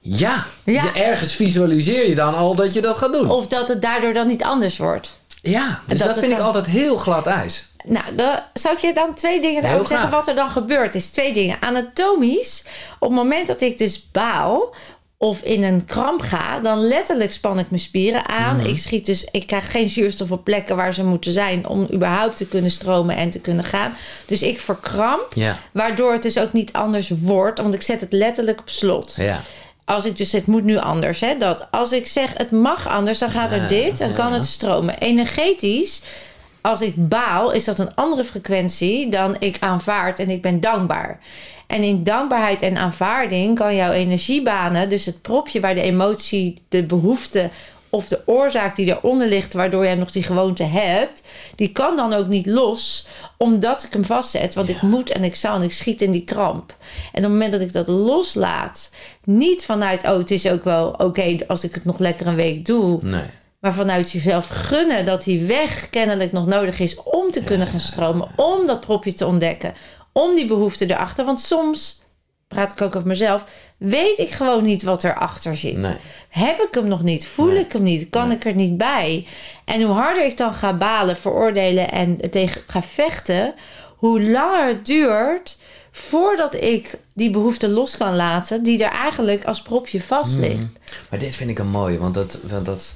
Ja, Ja. Je, ergens visualiseer je dan al dat je dat gaat doen. Of dat het daardoor dan niet anders wordt. Ja, dus dat vind ik altijd heel glad ijs. Nou, dan zou ik je dan twee dingen daarover zeggen wat er dan gebeurt. Is twee dingen. Anatomisch, op het moment dat ik dus baal of in een kramp ga, dan letterlijk span ik mijn spieren aan. Mhm. Ik schiet dus, ik krijg geen zuurstof op plekken waar ze moeten zijn om überhaupt te kunnen stromen en te kunnen gaan. Dus ik verkramp, waardoor het dus ook niet anders wordt, want ik zet het letterlijk op slot. Ja. Als ik dus, het moet nu anders, hè, dat als ik zeg het mag anders, dan gaat er Ja, dit en kan het stromen. Energetisch, als ik baal, is dat een andere frequentie dan ik aanvaard en ik ben dankbaar. En in dankbaarheid en aanvaarding kan jouw energiebanen, dus het propje waar de emotie, de behoefte of de oorzaak die eronder ligt, waardoor jij nog die gewoonte hebt, die kan dan ook niet los, omdat ik hem vastzet. Want ik moet en ik zal en ik schiet in die kramp. En op het moment dat ik dat loslaat, niet vanuit, oh, het is ook wel oké als ik het nog lekker een week doe, Nee. maar vanuit jezelf gunnen dat die weg kennelijk nog nodig is om te kunnen gaan stromen, om dat propje te ontdekken, om die behoefte erachter. Want soms, praat ik ook over mezelf, weet ik gewoon niet wat erachter zit. Nee. Heb ik hem nog niet? Voel Nee. ik hem niet? Kan ik er niet bij? En hoe harder ik dan ga balen, veroordelen en tegen ga vechten, hoe langer het duurt voordat ik die behoefte los kan laten, die er eigenlijk als propje vast ligt. Maar dit vind ik een mooie, want dat, want dat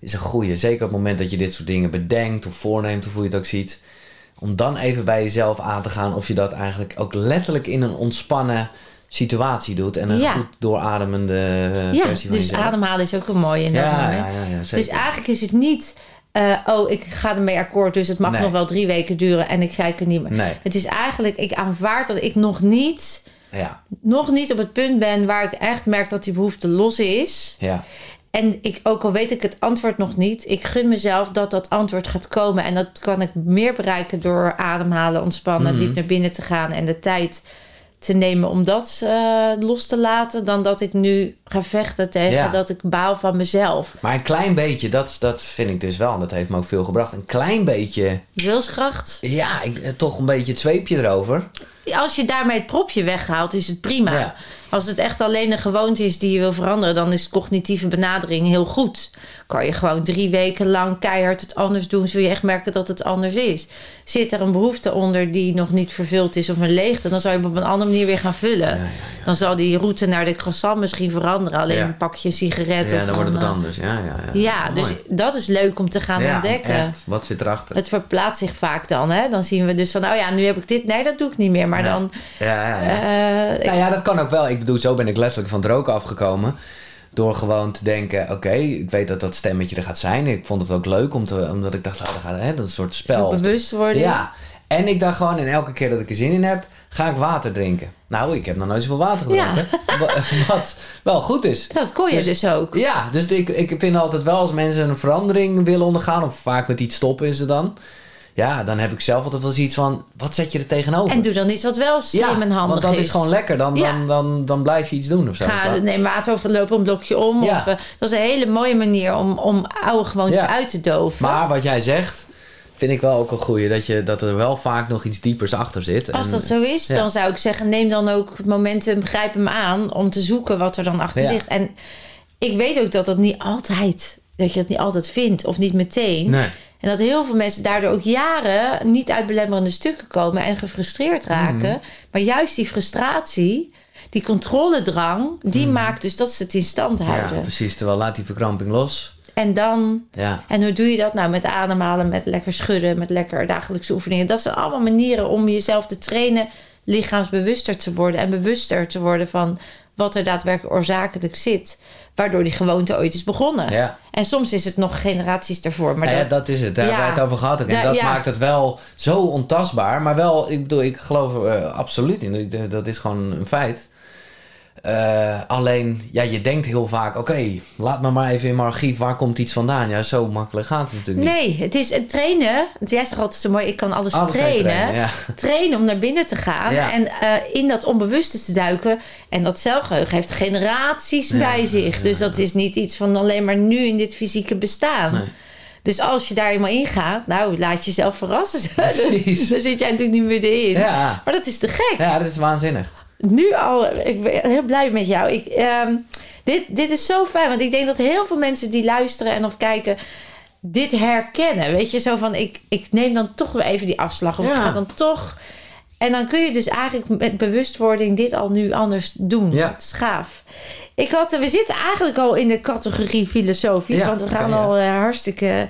is een goeie. Zeker op het moment dat je dit soort dingen bedenkt of voorneemt, of hoe je het ook ziet. Om dan even bij jezelf aan te gaan of je dat eigenlijk ook letterlijk in een ontspannen situatie doet. En een Ja. goed doorademende eh, Ja, versie van dus jezelf. ademhalen is ook een mooie in dat Ja, moment. ja, dus eigenlijk is het niet, eh, oh, ik ga ermee akkoord, dus het mag Nee. nog wel drie weken duren en ik kijk er niet meer. Nee. Het is eigenlijk, ik aanvaard dat ik nog niet, Ja, nog niet op het punt ben waar ik echt merk dat die behoefte los is. ja. En ik, ook al weet ik het antwoord nog niet, ik gun mezelf dat dat antwoord gaat komen. En dat kan ik meer bereiken door ademhalen, ontspannen, Mhm. diep naar binnen te gaan en de tijd te nemen om dat eh, los te laten. Dan dat ik nu ga vechten tegen Ja. dat ik baal van mezelf. Maar een klein beetje, dat, dat vind ik dus wel, en dat heeft me ook veel gebracht. Een klein beetje, Wilskracht. ja, ik, eh, toch een beetje het zweepje erover. Als je daarmee het propje weghaalt, is het prima. Ja. Als het echt alleen een gewoonte is die je wil veranderen, dan is cognitieve benadering heel goed. Kan je gewoon drie weken lang keihard het anders doen, zul je echt merken dat het anders is. Zit er een behoefte onder die nog niet vervuld is of een leegte, dan zou je hem op een andere manier weer gaan vullen. Dan zal die route naar de croissant misschien veranderen. Alleen Ja. pak je een sigaret Ja, of dan wordt het wat eh, anders. Ja, ja, ja. Ja, dus dat is leuk om te gaan Ja, ontdekken. echt. Wat zit erachter? Het verplaatst zich vaak dan. Hè? Dan zien we dus van, oh ja, nu heb ik dit. Nee, dat doe ik niet meer. Maar Ja. dan... Ja, ja, ja. eh, Nou ja, dat kan ook wel. Ik bedoel, zo ben ik letterlijk van het roken afgekomen. Door gewoon te denken, oké, ik weet dat dat stemmetje er gaat zijn. Ik vond het ook leuk, om te, omdat ik dacht, oh, dat, gaat, hè, dat is een soort spel. bewust worden. Ja, en ik dacht gewoon, en elke keer dat ik er zin in heb, ga ik water drinken. Nou, ik heb nog nooit zoveel water gedronken. Wa- Wat wel goed is. Dat kon je Dus- dus, ook. Ja, dus ik, ik vind altijd wel als mensen een verandering willen ondergaan, of vaak met iets stoppen is het dan. Ja, dan heb ik zelf altijd wel zoiets van, wat zet je er tegenover? En doe dan iets wat wel slim ja, en handig want dat is. is. gewoon lekker. Dan, Ja. dan, dan, dan blijf je iets doen of zo. Ga, neem water over, loop een blokje om. Ja. Of, eh, dat is een hele mooie manier om, om oude gewoontes uit te doven. Maar wat jij zegt, vind ik wel ook een goeie. Dat, je, dat er wel vaak nog iets diepers achter zit. Als En- dat zo is, ja. dan zou ik zeggen: neem dan ook het momentum, grijp hem aan om te zoeken wat er dan achter Ja. ligt. En ik weet ook dat dat niet altijd, dat je dat niet altijd vindt of niet meteen. Nee. En dat heel veel mensen daardoor ook jaren niet uit belemmerende stukken komen en gefrustreerd raken. Mhm. Maar juist die frustratie, die controledrang, die maakt dus dat ze het in stand Mhm. Ja, houden. precies. Terwijl laat die verkramping los. en dan Ja. en hoe doe je dat nou? Met ademhalen, met lekker schudden, met lekker dagelijkse oefeningen. Dat zijn allemaal manieren om jezelf te trainen, lichaamsbewuster te worden en bewuster te worden van wat er daadwerkelijk oorzakelijk zit, waardoor die gewoonte ooit is begonnen. Ja. En soms is het nog generaties daarvoor. Maar Nou ja, dat, dat is het. Daar Ja. hebben wij het over gehad. ook. En dat maakt het wel zo ontastbaar. Maar wel, ik bedoel, ik geloof er eh, absoluut in. Dat is gewoon een feit. Eh, alleen, ja, je denkt heel vaak, oké, laat me maar even in mijn archief, waar komt iets vandaan? Ja, zo makkelijk gaat het natuurlijk niet. nee, het is het trainen. Jij zegt altijd zo mooi, ik kan alles, trainen. trainen, ja. Trainen om naar binnen te gaan Ja. en eh, in dat onbewuste te duiken. En dat zelfgeheugen heeft generaties bij zich. Dus dat is niet iets van alleen maar nu in dit fysieke bestaan. Nee. Dus als je daar eenmaal in gaat, nou, laat jezelf verrassen. Precies. Daar zit jij natuurlijk niet middenin. Ja. Maar dat is te gek. ja, dat is waanzinnig. Nu al, ik ben heel blij met jou. Ik, ehm, dit, dit is zo fijn. Want ik denk dat heel veel mensen die luisteren en of kijken... dit herkennen. Weet je, zo van... ik, ik neem dan toch weer even die afslag. Of ik Ja. ga dan toch... En dan kun je dus eigenlijk met bewustwording dit al nu anders doen. Ja. Dat is gaaf. Ik had, we zitten eigenlijk al in de categorie filosofisch. Ja, want we gaan al eh, hartstikke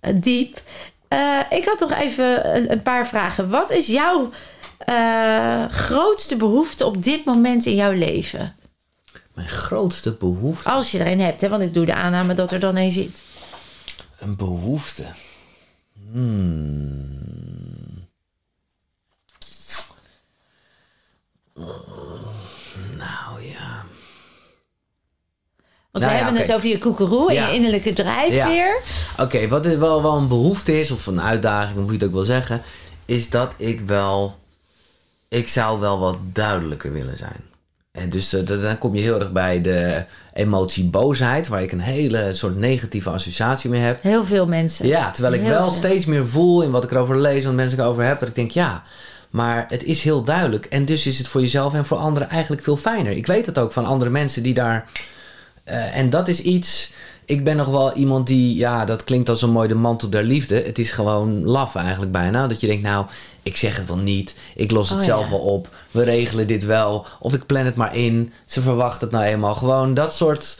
eh, diep. Eh, ik had nog even een, een paar vragen. Wat is jouw eh, grootste behoefte op dit moment in jouw leven? Mijn grootste behoefte. Als je er een hebt, hè? want ik doe de aanname dat er dan een zit. Een behoefte. Hmm. Nou ja. Want Nou we ja, hebben het over je koekeroe en je innerlijke drijfveer. Oké, wat is wel, wel een behoefte is, of een uitdaging, of hoe je het ook wil zeggen, is dat ik wel. Ik zou wel wat duidelijker willen zijn. En dus eh, dan kom je heel erg bij de emotie boosheid, waar ik een hele soort negatieve associatie mee heb. Heel veel mensen. Ja, terwijl ik Heel wel veel. steeds meer voel in wat ik erover lees, wat mensen erover heb, dat ik denk ja. Maar het is heel duidelijk. En dus is het voor jezelf en voor anderen eigenlijk veel fijner. Ik weet het ook van andere mensen die daar. eh, en dat is iets. Ik ben nog wel iemand die. Ja, dat klinkt als een mooi de mantel der liefde. Het is gewoon laf eigenlijk bijna. Dat je denkt, nou, ik zeg het wel niet. Ik los het Oh, zelf ja. wel op. We regelen dit wel. Of ik plan het maar in. Ze verwachten het nou eenmaal. Gewoon dat soort.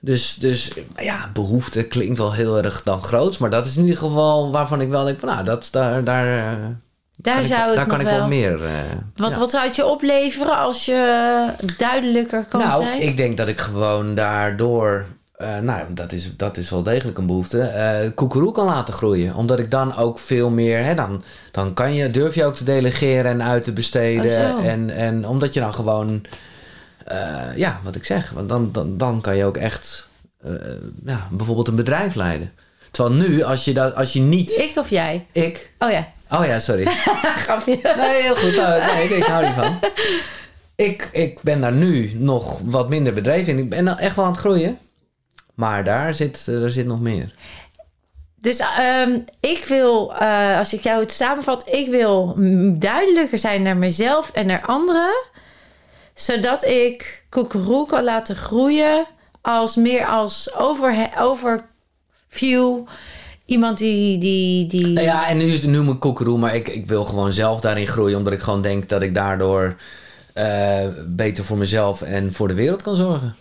Dus, dus ja, behoefte klinkt wel heel erg dan groots. Maar dat is in ieder geval waarvan ik wel denk van... Nou, dat, daar, daar, eh, Daar kan zou ik, daar kan ik wel... meer... eh, Wat, ja. wat zou het je opleveren als je duidelijker kan nou, zijn? ik denk dat ik gewoon daardoor... eh, nou, dat is, dat is wel degelijk een behoefte. eh koekeroe kan laten groeien. Omdat ik dan ook veel meer... Hè, dan, dan kan je, durf je ook te delegeren en uit te besteden. Oh, en, en omdat je dan gewoon... eh, ja, wat ik zeg. Want dan, dan, dan kan je ook echt... ja, bijvoorbeeld een bedrijf leiden. Terwijl nu, als je, dat, als je niet... Ik of jij? Ik... Oh ja, Oh ja, sorry. grapje. Nee, heel goed. Nou, nee, ik, ik hou niet van. Ik, ik ben daar nu nog wat minder bedreven in. Ik ben echt wel aan het groeien. Maar daar zit, er zit nog meer. Dus ehm, ik wil, eh, als ik jou het samenvat, ik wil duidelijker zijn naar mezelf en naar anderen. Zodat ik koekeroe kan laten groeien als meer als over, overview. Iemand die... die, die Nou ja, en nu is het nu mijn koekeroe. Maar ik, ik wil gewoon zelf daarin groeien. Omdat ik gewoon denk dat ik daardoor eh, beter voor mezelf en voor de wereld kan zorgen.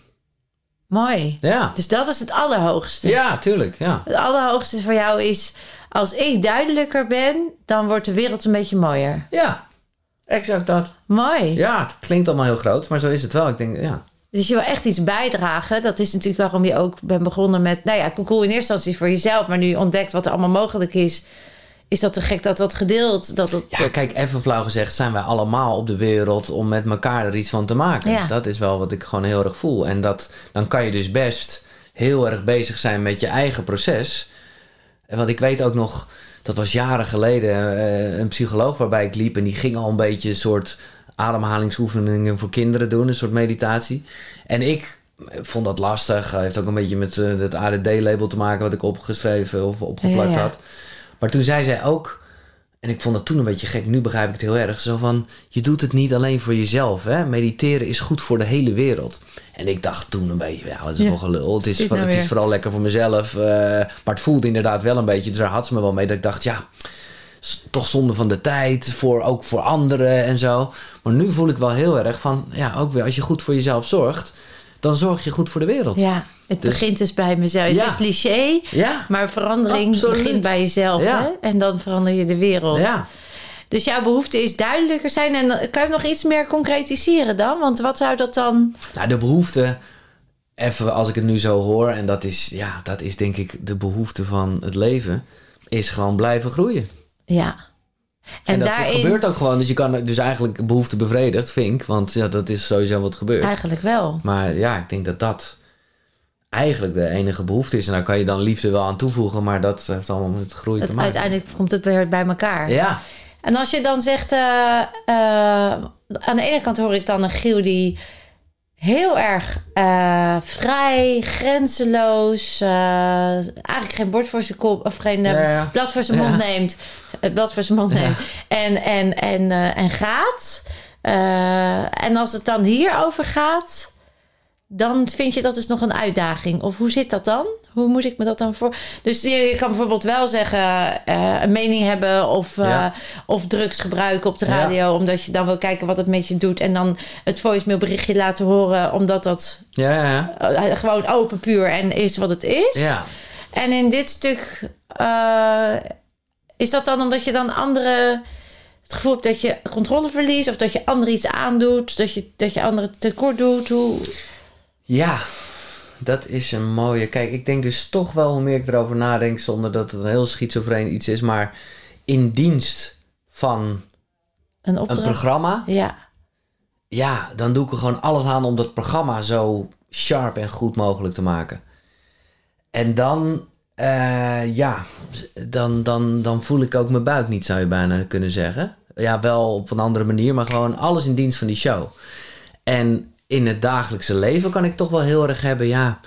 Mooi. Ja. Dus dat is het allerhoogste. Ja, tuurlijk. Ja. Het allerhoogste voor jou is... Als ik duidelijker ben, dan wordt de wereld een beetje mooier. Ja, exact dat. Mooi. Ja, het klinkt allemaal heel groot. Maar zo is het wel. Ik denk, ja. Dus je wil echt iets bijdragen. Dat is natuurlijk waarom je ook bent begonnen met... Nou ja, koekoe in eerste instantie voor jezelf. Maar nu ontdekt wat er allemaal mogelijk is... Is dat te gek dat dat gedeeld... Dat dat, Ja, kijk, even flauw gezegd, zijn wij allemaal op de wereld om met elkaar er iets van te maken. Ja. Dat is wel wat ik gewoon heel erg voel. En dat, dan kan je dus best heel erg bezig zijn met je eigen proces. En Want ik weet ook nog, dat was jaren geleden, eh, een psycholoog waarbij ik liep en die ging al een beetje een soort ademhalingsoefeningen voor kinderen doen, een soort meditatie. En ik vond dat lastig. Heeft ook een beetje met eh, het ADD-label te maken wat ik opgeschreven of opgeplakt Ja, ja. had. Maar toen zei zij ook, en ik vond dat toen een beetje gek, nu begrijp ik het heel erg, zo van, je doet het niet alleen voor jezelf. Hè? Mediteren is goed voor de hele wereld. En ik dacht toen een beetje, ja, wat is Ja. wel gelul. Het is, voor- nou het is vooral lekker voor mezelf. eh, maar het voelde inderdaad wel een beetje, dus daar had ze me wel mee, dat ik dacht, ja, toch zonde van de tijd, voor, ook voor anderen en zo. Maar nu voel ik wel heel erg van, ja, ook weer, als je goed voor jezelf zorgt, dan zorg je goed voor de wereld. ja, het Dus- begint dus bij mezelf. Ja. Het is cliché, Ja, maar verandering Absoluut. begint bij jezelf. Ja. Hè? En dan verander je de wereld. ja. Dus jouw behoefte is duidelijker zijn. En dan- kan je nog iets meer concretiseren dan? Want wat zou dat dan... Nou, de behoefte, even als ik het nu zo hoor, en dat is, ja, dat is denk ik de behoefte van het leven, is gewoon blijven groeien. Ja. En, En, dat daarin... gebeurt ook gewoon, dus je kan dus eigenlijk behoefte bevredigd, vind ik, want ja, dat is sowieso wat gebeurt. Eigenlijk wel. Maar ja, ik denk dat dat eigenlijk de enige behoefte is. En daar kan je dan liefde wel aan toevoegen, maar dat heeft allemaal met groei te Het, maken. uiteindelijk komt het weer bij elkaar. Ja, En als je dan zegt... eh, eh, aan de ene kant hoor ik dan een Giel die heel erg eh, vrij, grenzeloos... eigenlijk geen bord voor zijn kop... of geen Ja, ja. blad voor zijn Ja. mond neemt. Het blad voor zijn mond neemt. En, en, en, en gaat. En als het dan hierover gaat... dan vind je dat dus nog een uitdaging. Of hoe zit dat dan? Hoe moet ik me dat dan voor? Dus je, kan bijvoorbeeld wel zeggen, eh, een mening hebben of, eh, Ja. of drugs gebruiken op de radio, omdat je dan wil kijken wat het met je doet. En dan het voicemailberichtje laten horen, omdat dat Ja, ja, ja. eh, gewoon open, puur en is wat het is. Ja. En in dit stuk is dat dan omdat je dan andere het gevoel hebt dat je controle verliest of dat je anderen iets aandoet, dat je, dat je anderen tekort doet. Hoe... Ja, dat is een mooie. Kijk, ik denk dus toch wel hoe meer ik erover nadenk, zonder dat het een heel schizofreen iets is, maar in dienst van Een programma, Ja, ja, dan doe ik er gewoon alles aan om dat programma zo sharp en goed mogelijk te maken. En dan, eh, ja, dan, dan, dan voel ik ook mijn buik niet, zou je bijna kunnen zeggen. Ja, wel op een andere manier, maar gewoon alles in dienst van die show. En in het dagelijkse leven kan ik toch wel heel erg hebben, ja,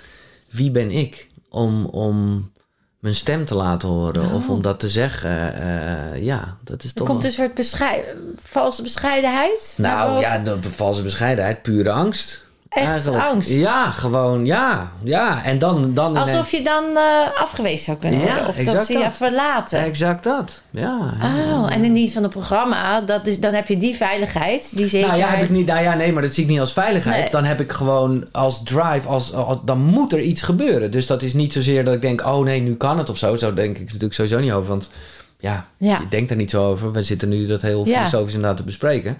wie ben ik om, om mijn stem te laten horen of om dat te zeggen? Eh, ja, dat is er toch. komt wel- een soort beschei valse bescheidenheid. Nou ja, de valse bescheidenheid, pure angst. Echt angst? Ja, gewoon, ja. Ja, en dan... dan Alsof je dan eh, afgewezen zou kunnen Ja, worden. Of dat ze je verlaten. Exact dat, ja. Oh, en in dienst van het programma, dat is, dan heb je die veiligheid, die zekerheid. Nou ja, heb ik niet, nou ja, nee, maar dat zie ik niet als veiligheid. Nee. Dan heb ik gewoon als drive, als, als, dan moet er iets gebeuren. Dus dat is niet zozeer dat ik denk, oh nee, nu kan het of zo. Zo denk ik natuurlijk sowieso niet over. Want ja, Ja. je denkt er niet zo over. We zitten nu dat heel Ja. filosofisch inderdaad te bespreken.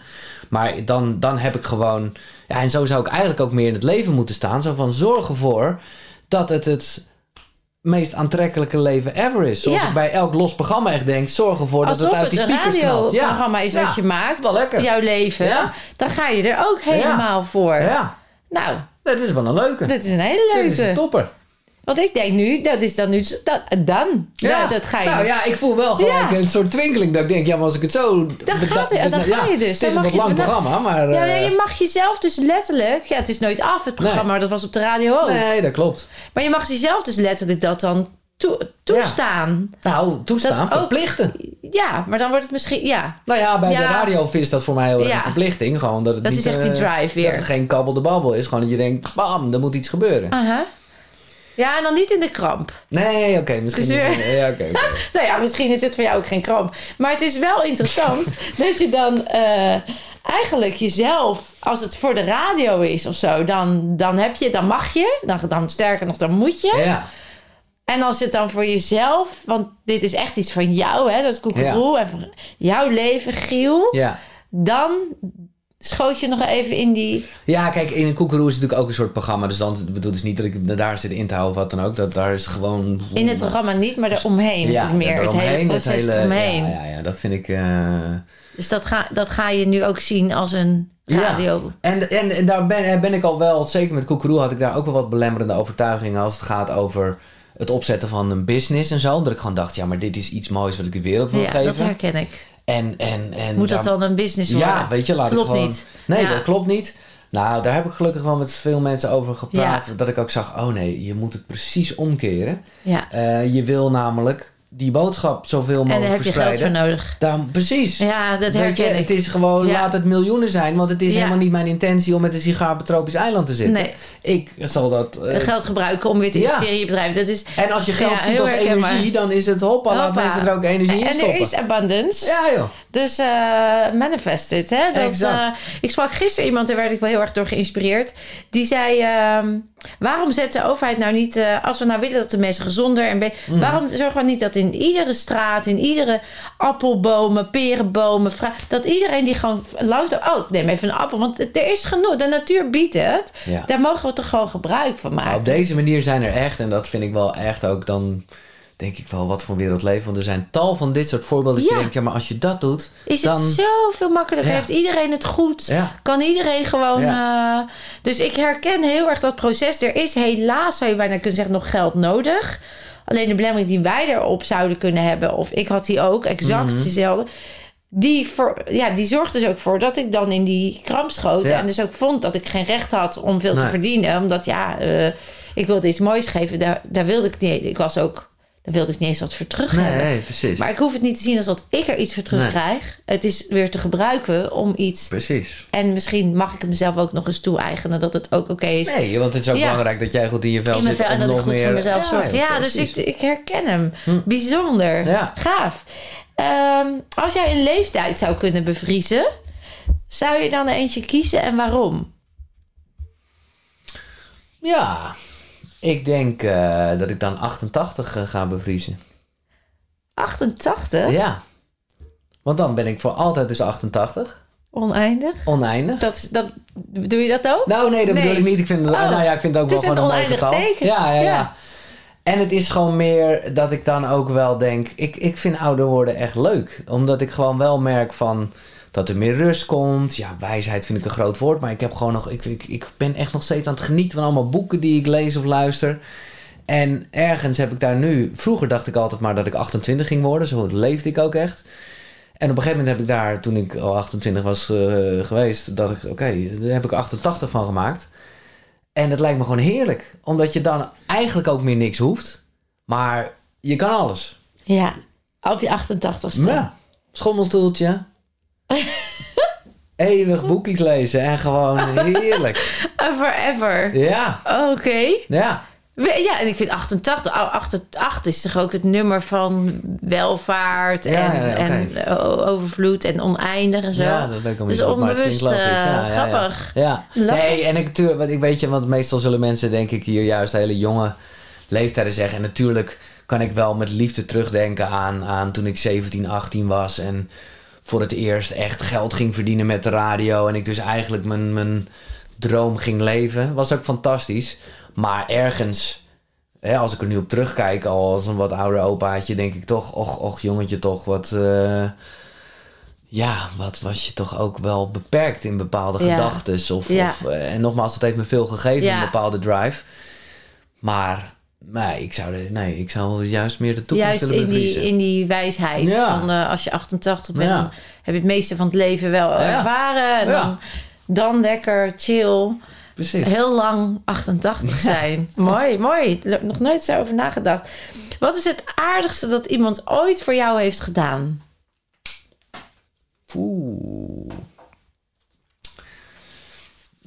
Maar dan, dan heb ik gewoon, ja, en zo zou ik eigenlijk ook meer in het leven moeten staan. Zo van, zorg ervoor dat het het meest aantrekkelijke leven ever is. Zoals Ja. ik bij elk los programma echt denk, zorg ervoor dat Alsof het uit het die een speakers knalt. Ja. radioprogramma is Ja. wat je maakt. Jouw leven. Dan ga je er ook helemaal voor. Ja, Nou, dat is wel een leuke. dit is een hele Dit is een leuke. topper. Want ik denk nu, dat is dan nu... Dat, dan. Ja. dat ga je... Nou ja, ik voel wel Ja. een soort twinkeling. Dat ik denk, ja, maar als ik het zo... Dan gaat het- dan ga je dus. Het is een wat je- lang programma, maar... Ja, eh, je mag jezelf dus letterlijk... Ja, het is nooit af, het programma. Nee. Dat was op de radio ook. Nee, dat klopt. Maar je mag jezelf dus letterlijk dat dan toe- toestaan. Nou, toestaan, Dat ook- verplichten. Ja. maar dan wordt het misschien... Ja, Nou ja, bij Ja. de radio is dat voor mij heel erg Ja. een verplichting. Gewoon dat het Dat niet, is echt die eh, drive weer. Dat het geen kabbel de babbel is. Gewoon dat je denkt, bam, er moet iets gebeuren. aha. Ja, en dan niet in de kramp. Nee, oké, misschien Dus is het... Ja. Nou ja, misschien is dit voor jou ook geen kramp. Maar het is wel interessant dat je dan eh, eigenlijk jezelf, als het voor de radio is of zo, dan, dan heb je, dan mag je. Dan, dan sterker nog, dan moet je. Ja, En als het dan voor jezelf, want dit is echt iets van jou, hè, dat is koekeroe. En voor jouw leven, Giel. ja. Dan schoot je nog even in die... Ja, kijk, in een koekeroe is natuurlijk ook een soort programma. Dus dan bedoel dus niet dat ik daar zit in te houden of wat dan ook. Dat, daar is het gewoon... In het programma niet, maar eromheen. Ja, meer het hele proces hele- eromheen. Ja, ja, ja, dat vind ik... eh, Dus dat ga, dat ga je nu ook zien als een radio. Ja. En, en, en daar ben, ben ik al wel, zeker met Koekeroe had ik daar ook wel wat belemmerende overtuigingen als het gaat over het opzetten van een business en zo. Omdat ik gewoon dacht, ja, maar dit is iets moois wat ik de wereld wil Ja, dat geven. herken ik. En, en, en Moet dat dan een business worden? Ja, weet je, laat Klopt ik gewoon... niet. Nee, Ja. dat klopt niet. Nou, daar heb ik gelukkig wel met veel mensen over gepraat. Ja. Dat ik ook zag, oh nee, je moet het precies omkeren. Ja. Eh, je wil namelijk die boodschap zoveel En daar mogelijk heb je geld voor nodig. Dan, precies. Ja, dat herken je, ik. het is gewoon, Ja. laat het miljoenen zijn. Want het is Ja. helemaal niet mijn intentie om met een sigaar op een tropisch eiland te zitten. Nee. Ik zal dat... eh, geld gebruiken om weer te Ja. investeren in je bedrijf. Dat is, en als je geld ziet als energie, dan is het hoppa, laat Hoppa. mensen er ook energie in en stoppen. er is abundance. Ja joh. Dus eh manifest it. Hè? Dat, Exact. eh, ik sprak gisteren iemand, daar werd ik wel heel erg door geïnspireerd. Die zei, ehm, waarom zet de overheid nou niet... eh, als we nou willen dat de mensen gezonder en... Mhm. Waarom zorgen we niet dat in iedere straat, in iedere appelbomen, perenbomen... dat iedereen die gewoon langs... de- Oh, neem even een appel, want er is genoeg. De natuur biedt het. Ja. Daar mogen we toch gewoon gebruik van maken. Op deze manier zijn er echt, en dat vind ik wel echt ook dan... Denk ik wel wat voor wereld leven. Want er zijn tal van dit soort voorbeelden. Dat Ja. je denkt, ja, maar als je dat doet. Is dan... het zoveel makkelijker? Ja. Heeft iedereen het goed? Ja. Kan iedereen gewoon... Eh, dus ik herken heel erg dat proces. Er is helaas, zou je bijna kunnen zeggen, nog geld nodig. Alleen de belemmering die wij erop zouden kunnen hebben... of ik had die ook, exact Mhm. dezelfde... Die, voor, ja, die zorgt dus ook voor dat ik dan in die kramp schoot. En dus ook vond dat ik geen recht had om veel te verdienen. Omdat ja, eh, ik wilde iets moois geven. Daar, daar wilde ik niet. Ik was ook... wil ik niet eens wat voor terug hebben. Nee, precies. Maar ik hoef het niet te zien als dat ik er iets voor terugkrijg. Het is weer te gebruiken om iets. Precies. En misschien mag ik het mezelf ook nog eens toe-eigenen dat het ook oké is. Nee, want het is ook Ja. belangrijk dat jij goed in je vel in mijn zit. vel en dat ik goed meer... voor mezelf zorg. Ja, dus ik, ik herken hem. Hm. Bijzonder. Ja. Gaaf. Ehm, als jij een leeftijd zou kunnen bevriezen, zou je dan eentje kiezen en waarom? Ja, ik denk eh, dat ik dan 88 eh, ga bevriezen. 88? Ja. Want dan ben ik voor altijd dus 88. Oneindig? Oneindig. Dat, is- dat, doe je dat ook? Nou, nee, dat Nee. bedoel ik niet. Ik vind, Oh. nou ja, ik vind het ook Het wel gewoon een mooi oneindig getal. teken. Ja, ja, ja, Ja. En het is gewoon meer dat ik dan ook wel denk... Ik, ik vind ouder worden echt leuk. Omdat ik gewoon wel merk van... Dat er meer rust komt. Ja, wijsheid vind ik een groot woord. Maar ik heb gewoon nog... Ik, ik, ik ben echt nog steeds aan het genieten van allemaal boeken die ik lees of luister. En ergens heb ik daar nu... Vroeger dacht ik altijd maar dat ik 28 ging worden. Zo leefde ik ook echt. En op een gegeven moment heb ik daar, toen ik al 28 was eh, geweest, dat ik, oké, daar heb ik 88 van gemaakt. En dat lijkt me gewoon heerlijk. Omdat je dan eigenlijk ook meer niks hoeft. Maar je kan alles. Ja. Op je 88ste. Ja. Schommelstoeltje. Eeuwig boekjes lezen en gewoon heerlijk. Uh, forever. Ja, Oké. ja. Ja, en ik vind 88, oh, 88 is toch ook het nummer van welvaart en, Ja, ja, en overvloed en oneindig en zo. Ja, dat weet ik Dus onbewust, eh, Ja, grappig. Ja. Nee, en ik want ik weet je, want meestal zullen mensen denk ik hier juist hele jonge leeftijden zeggen. En natuurlijk kan ik wel met liefde terugdenken aan, aan toen ik 17, 18 was en voor het eerst echt geld ging verdienen met de radio. En ik dus eigenlijk mijn, mijn droom ging leven. Was ook fantastisch. Maar ergens, hè, als ik er nu op terugkijk, al als een wat ouder opaatje, denk ik toch, och, och jongetje toch, wat... eh, ja, wat was je toch ook wel beperkt in bepaalde Ja. gedachtes. Of, Ja. of, eh, en nogmaals, het heeft me veel gegeven, Ja. een bepaalde drive. Maar nee, ik zou, de, nee, ik zou juist meer de toekomst Juist willen in die, bevriezen. in die wijsheid. Ja. Van, eh, als je 88 bent, Ja. dan heb je het meeste van het leven wel Ja. ervaren. En dan, dan lekker chill. Precies. Heel lang 88 zijn. mooi, mooi. Heb Nog nooit zo over nagedacht. Wat is het aardigste dat iemand ooit voor jou heeft gedaan? Oeh.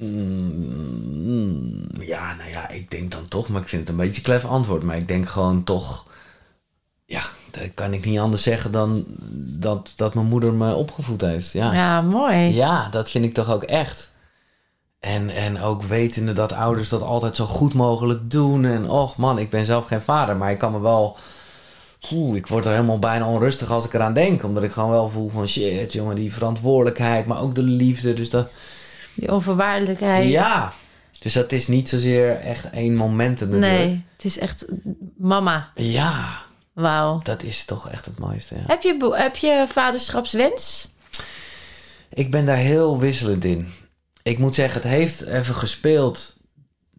Mm, ja, nou ja, ik denk dan toch, maar ik vind het een beetje een klef antwoord. Maar ik denk gewoon toch, ja, dat kan ik niet anders zeggen dan dat, dat mijn moeder me opgevoed heeft. Ja. Ja, mooi. Ja, dat vind ik toch ook echt. En, en ook wetende dat ouders dat altijd zo goed mogelijk doen. En och man, ik ben zelf geen vader, maar ik kan me wel... Oeh, ik word er helemaal bijna onrustig als ik eraan denk. Omdat ik gewoon wel voel van shit, jongen, die verantwoordelijkheid, maar ook de liefde. Dus dat, Die onvoorwaardelijkheid. ja. Dus dat is niet zozeer echt één momentum. Nee, het is echt mama. Ja, Wauw. dat is toch echt het mooiste, ja. Heb je, heb je vaderschapswens? Ik ben daar heel wisselend in. Ik moet zeggen, het heeft even gespeeld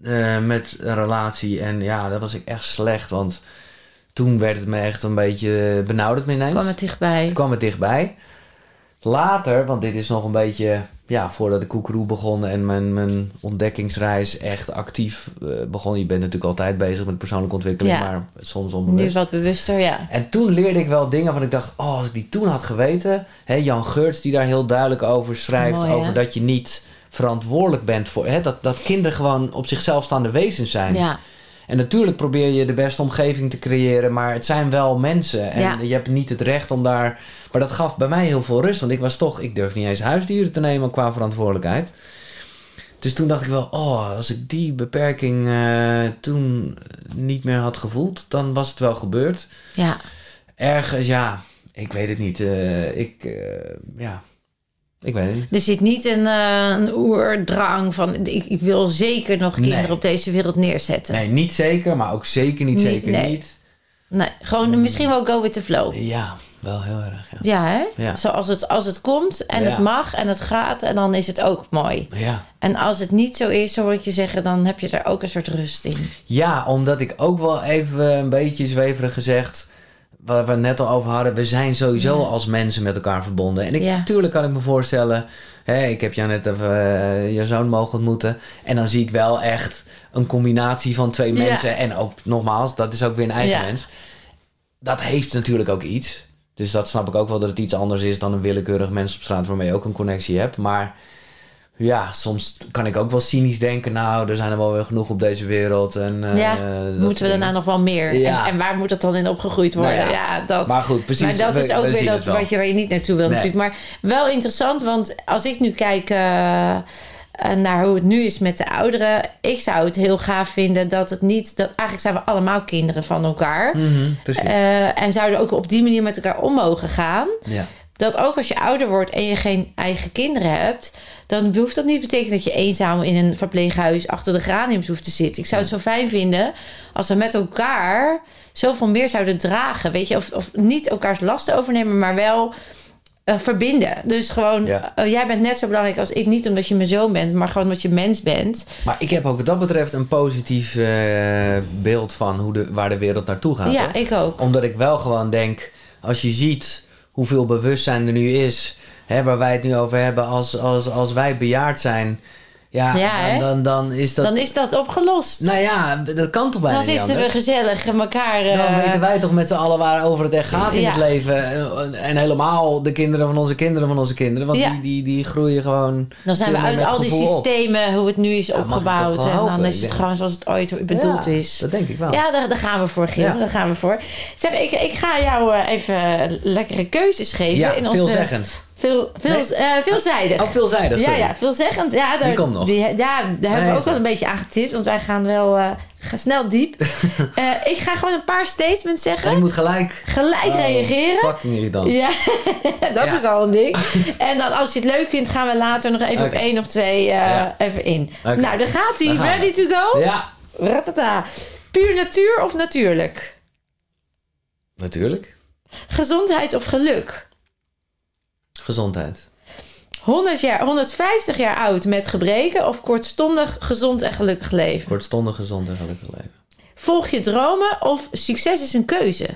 eh, met een relatie. En ja, dat was ik echt slecht. Want toen werd het me echt een beetje benauwd ineens. Kwam het dichtbij? Toen kwam het dichtbij. Later, want dit is nog een beetje... Ja, voordat de koekeroe begon en mijn, mijn ontdekkingsreis echt actief eh, begon. Je bent natuurlijk altijd bezig met persoonlijke ontwikkeling, Ja. maar soms Nu onbewust. wat bewuster, ja. En toen leerde ik wel dingen van ik dacht, oh, als ik die toen had geweten. Hè, Jan Geurts die daar heel duidelijk over schrijft. Mooi, over dat je niet verantwoordelijk bent voor. Hè, dat, dat kinderen gewoon op zichzelf staande wezens zijn. Ja, En natuurlijk probeer je de beste omgeving te creëren. Maar het zijn wel mensen. En Ja. je hebt niet het recht om daar. Maar dat gaf bij mij heel veel rust. Want ik was toch, ik durf niet eens huisdieren te nemen qua verantwoordelijkheid. Dus toen dacht ik wel, oh, als ik die beperking eh, toen niet meer had gevoeld, dan was het wel gebeurd. ja. Ergens, ja, ik weet het niet. Eh, ik, eh, ja, ik weet het niet. Er zit niet een, eh, een oerdrang van... Ik, ik wil zeker nog kinderen Nee. op deze wereld neerzetten. Nee, niet zeker, maar ook zeker niet zeker nee. niet. Nee, gewoon misschien wel go with the flow. Ja, wel heel erg, ja. Ja, hè? Ja. Zoals het, als het komt en Ja. het mag en het gaat... en dan is het ook mooi. Ja. En als het niet zo is, zo hoor ik je zeggen... dan heb je er ook een soort rust in. ja, omdat ik ook wel even een beetje zweverig gezegd... Waar we het net al over hadden, we zijn sowieso Ja. als mensen met elkaar verbonden. En ik, Ja. natuurlijk kan ik me voorstellen, hè, ik heb jou net even eh, je zoon mogen ontmoeten. En dan zie ik wel echt een combinatie van twee Ja. mensen. En ook nogmaals, dat is ook weer een eigen mens. dat heeft natuurlijk ook iets. Dus dat snap ik ook wel dat het iets anders is dan een willekeurig mens op straat waarmee je ook een connectie hebt. Maar ja, soms kan ik ook wel cynisch denken, nou, er zijn er wel weer genoeg op deze wereld. En, eh, ja, moeten we daarna nog wel meer? Ja. En, en waar moet dat dan in opgegroeid worden? Nou ja. ja. dat. Maar goed, precies. Maar dat we- is ook we weer dat wat je, waar je niet naartoe wil Nee. natuurlijk. Maar wel interessant, want als ik nu kijk eh, eh, naar hoe het nu is met de ouderen... ik zou het heel gaaf vinden dat het niet... dat eigenlijk zijn we allemaal kinderen van elkaar... Mhm, en zouden ook op die manier met elkaar om mogen gaan. ja. Dat ook als je ouder wordt en je geen eigen kinderen hebt, dan hoeft dat niet te betekenen dat je eenzaam in een verpleeghuis achter de graniums hoeft te zitten. Ik zou het zo fijn vinden als we met elkaar zoveel meer zouden dragen. Weet je, of, of niet elkaars lasten overnemen, maar wel eh, verbinden. Dus gewoon, Ja. eh, jij bent net zo belangrijk als ik. Niet omdat je mijn zoon bent, maar gewoon omdat je mens bent. Maar ik heb ook wat dat betreft een positief eh, beeld van hoe de, waar de wereld naartoe gaat. ja, hoor. ik ook. Omdat ik wel gewoon denk, als je ziet hoeveel bewustzijn er nu is, hè, waar wij het nu over hebben, als, als, als wij bejaard zijn, ja, dan, dan, dan is dat. Dan is dat opgelost. Nou ja, dat kan toch bijna dan niet zitten we gezellig in elkaar. eh, Dan weten wij toch met z'n allen waarover het echt gaat in Ja. het leven. En helemaal de kinderen van onze kinderen van onze kinderen. Want Ja. die, die, die groeien gewoon. Dan zijn we uit al die op. systemen, hoe het nu is opgebouwd. En dan is het gewoon zoals het ooit bedoeld Ja, is. Dat denk ik wel. Ja, daar, daar gaan we voor, Gil. Daar gaan we voor. Zeg, ik, ik ga jou eh, even lekkere keuzes geven. Ja, in onze, veelzeggend. Veel, veel, Nee. eh, veelzijdig. Oh, veelzijdig, ja, sorry. ja, veelzeggend. Ja, daar, Die komt nog. ja, daar hebben we ook wel een beetje aan getipt. Want wij gaan wel eh, gaan snel diep. Eh, ik ga gewoon een paar statements En zeggen. moet gelijk. Gelijk Oh, reageren. Fucking irritant. Ja, dat Ja. is al een ding. En dan als je het leuk vindt, gaan we later nog even op één of twee Ja. even in. Nou, daar gaat hij. Ready to go? Ja, Ratata. Puur natuur of natuurlijk? natuurlijk. Gezondheid of geluk? Gezondheid. 100 jaar, 150 jaar oud met gebreken of kortstondig gezond en gelukkig leven? Kortstondig gezond en gelukkig leven. Volg je dromen of succes is een keuze?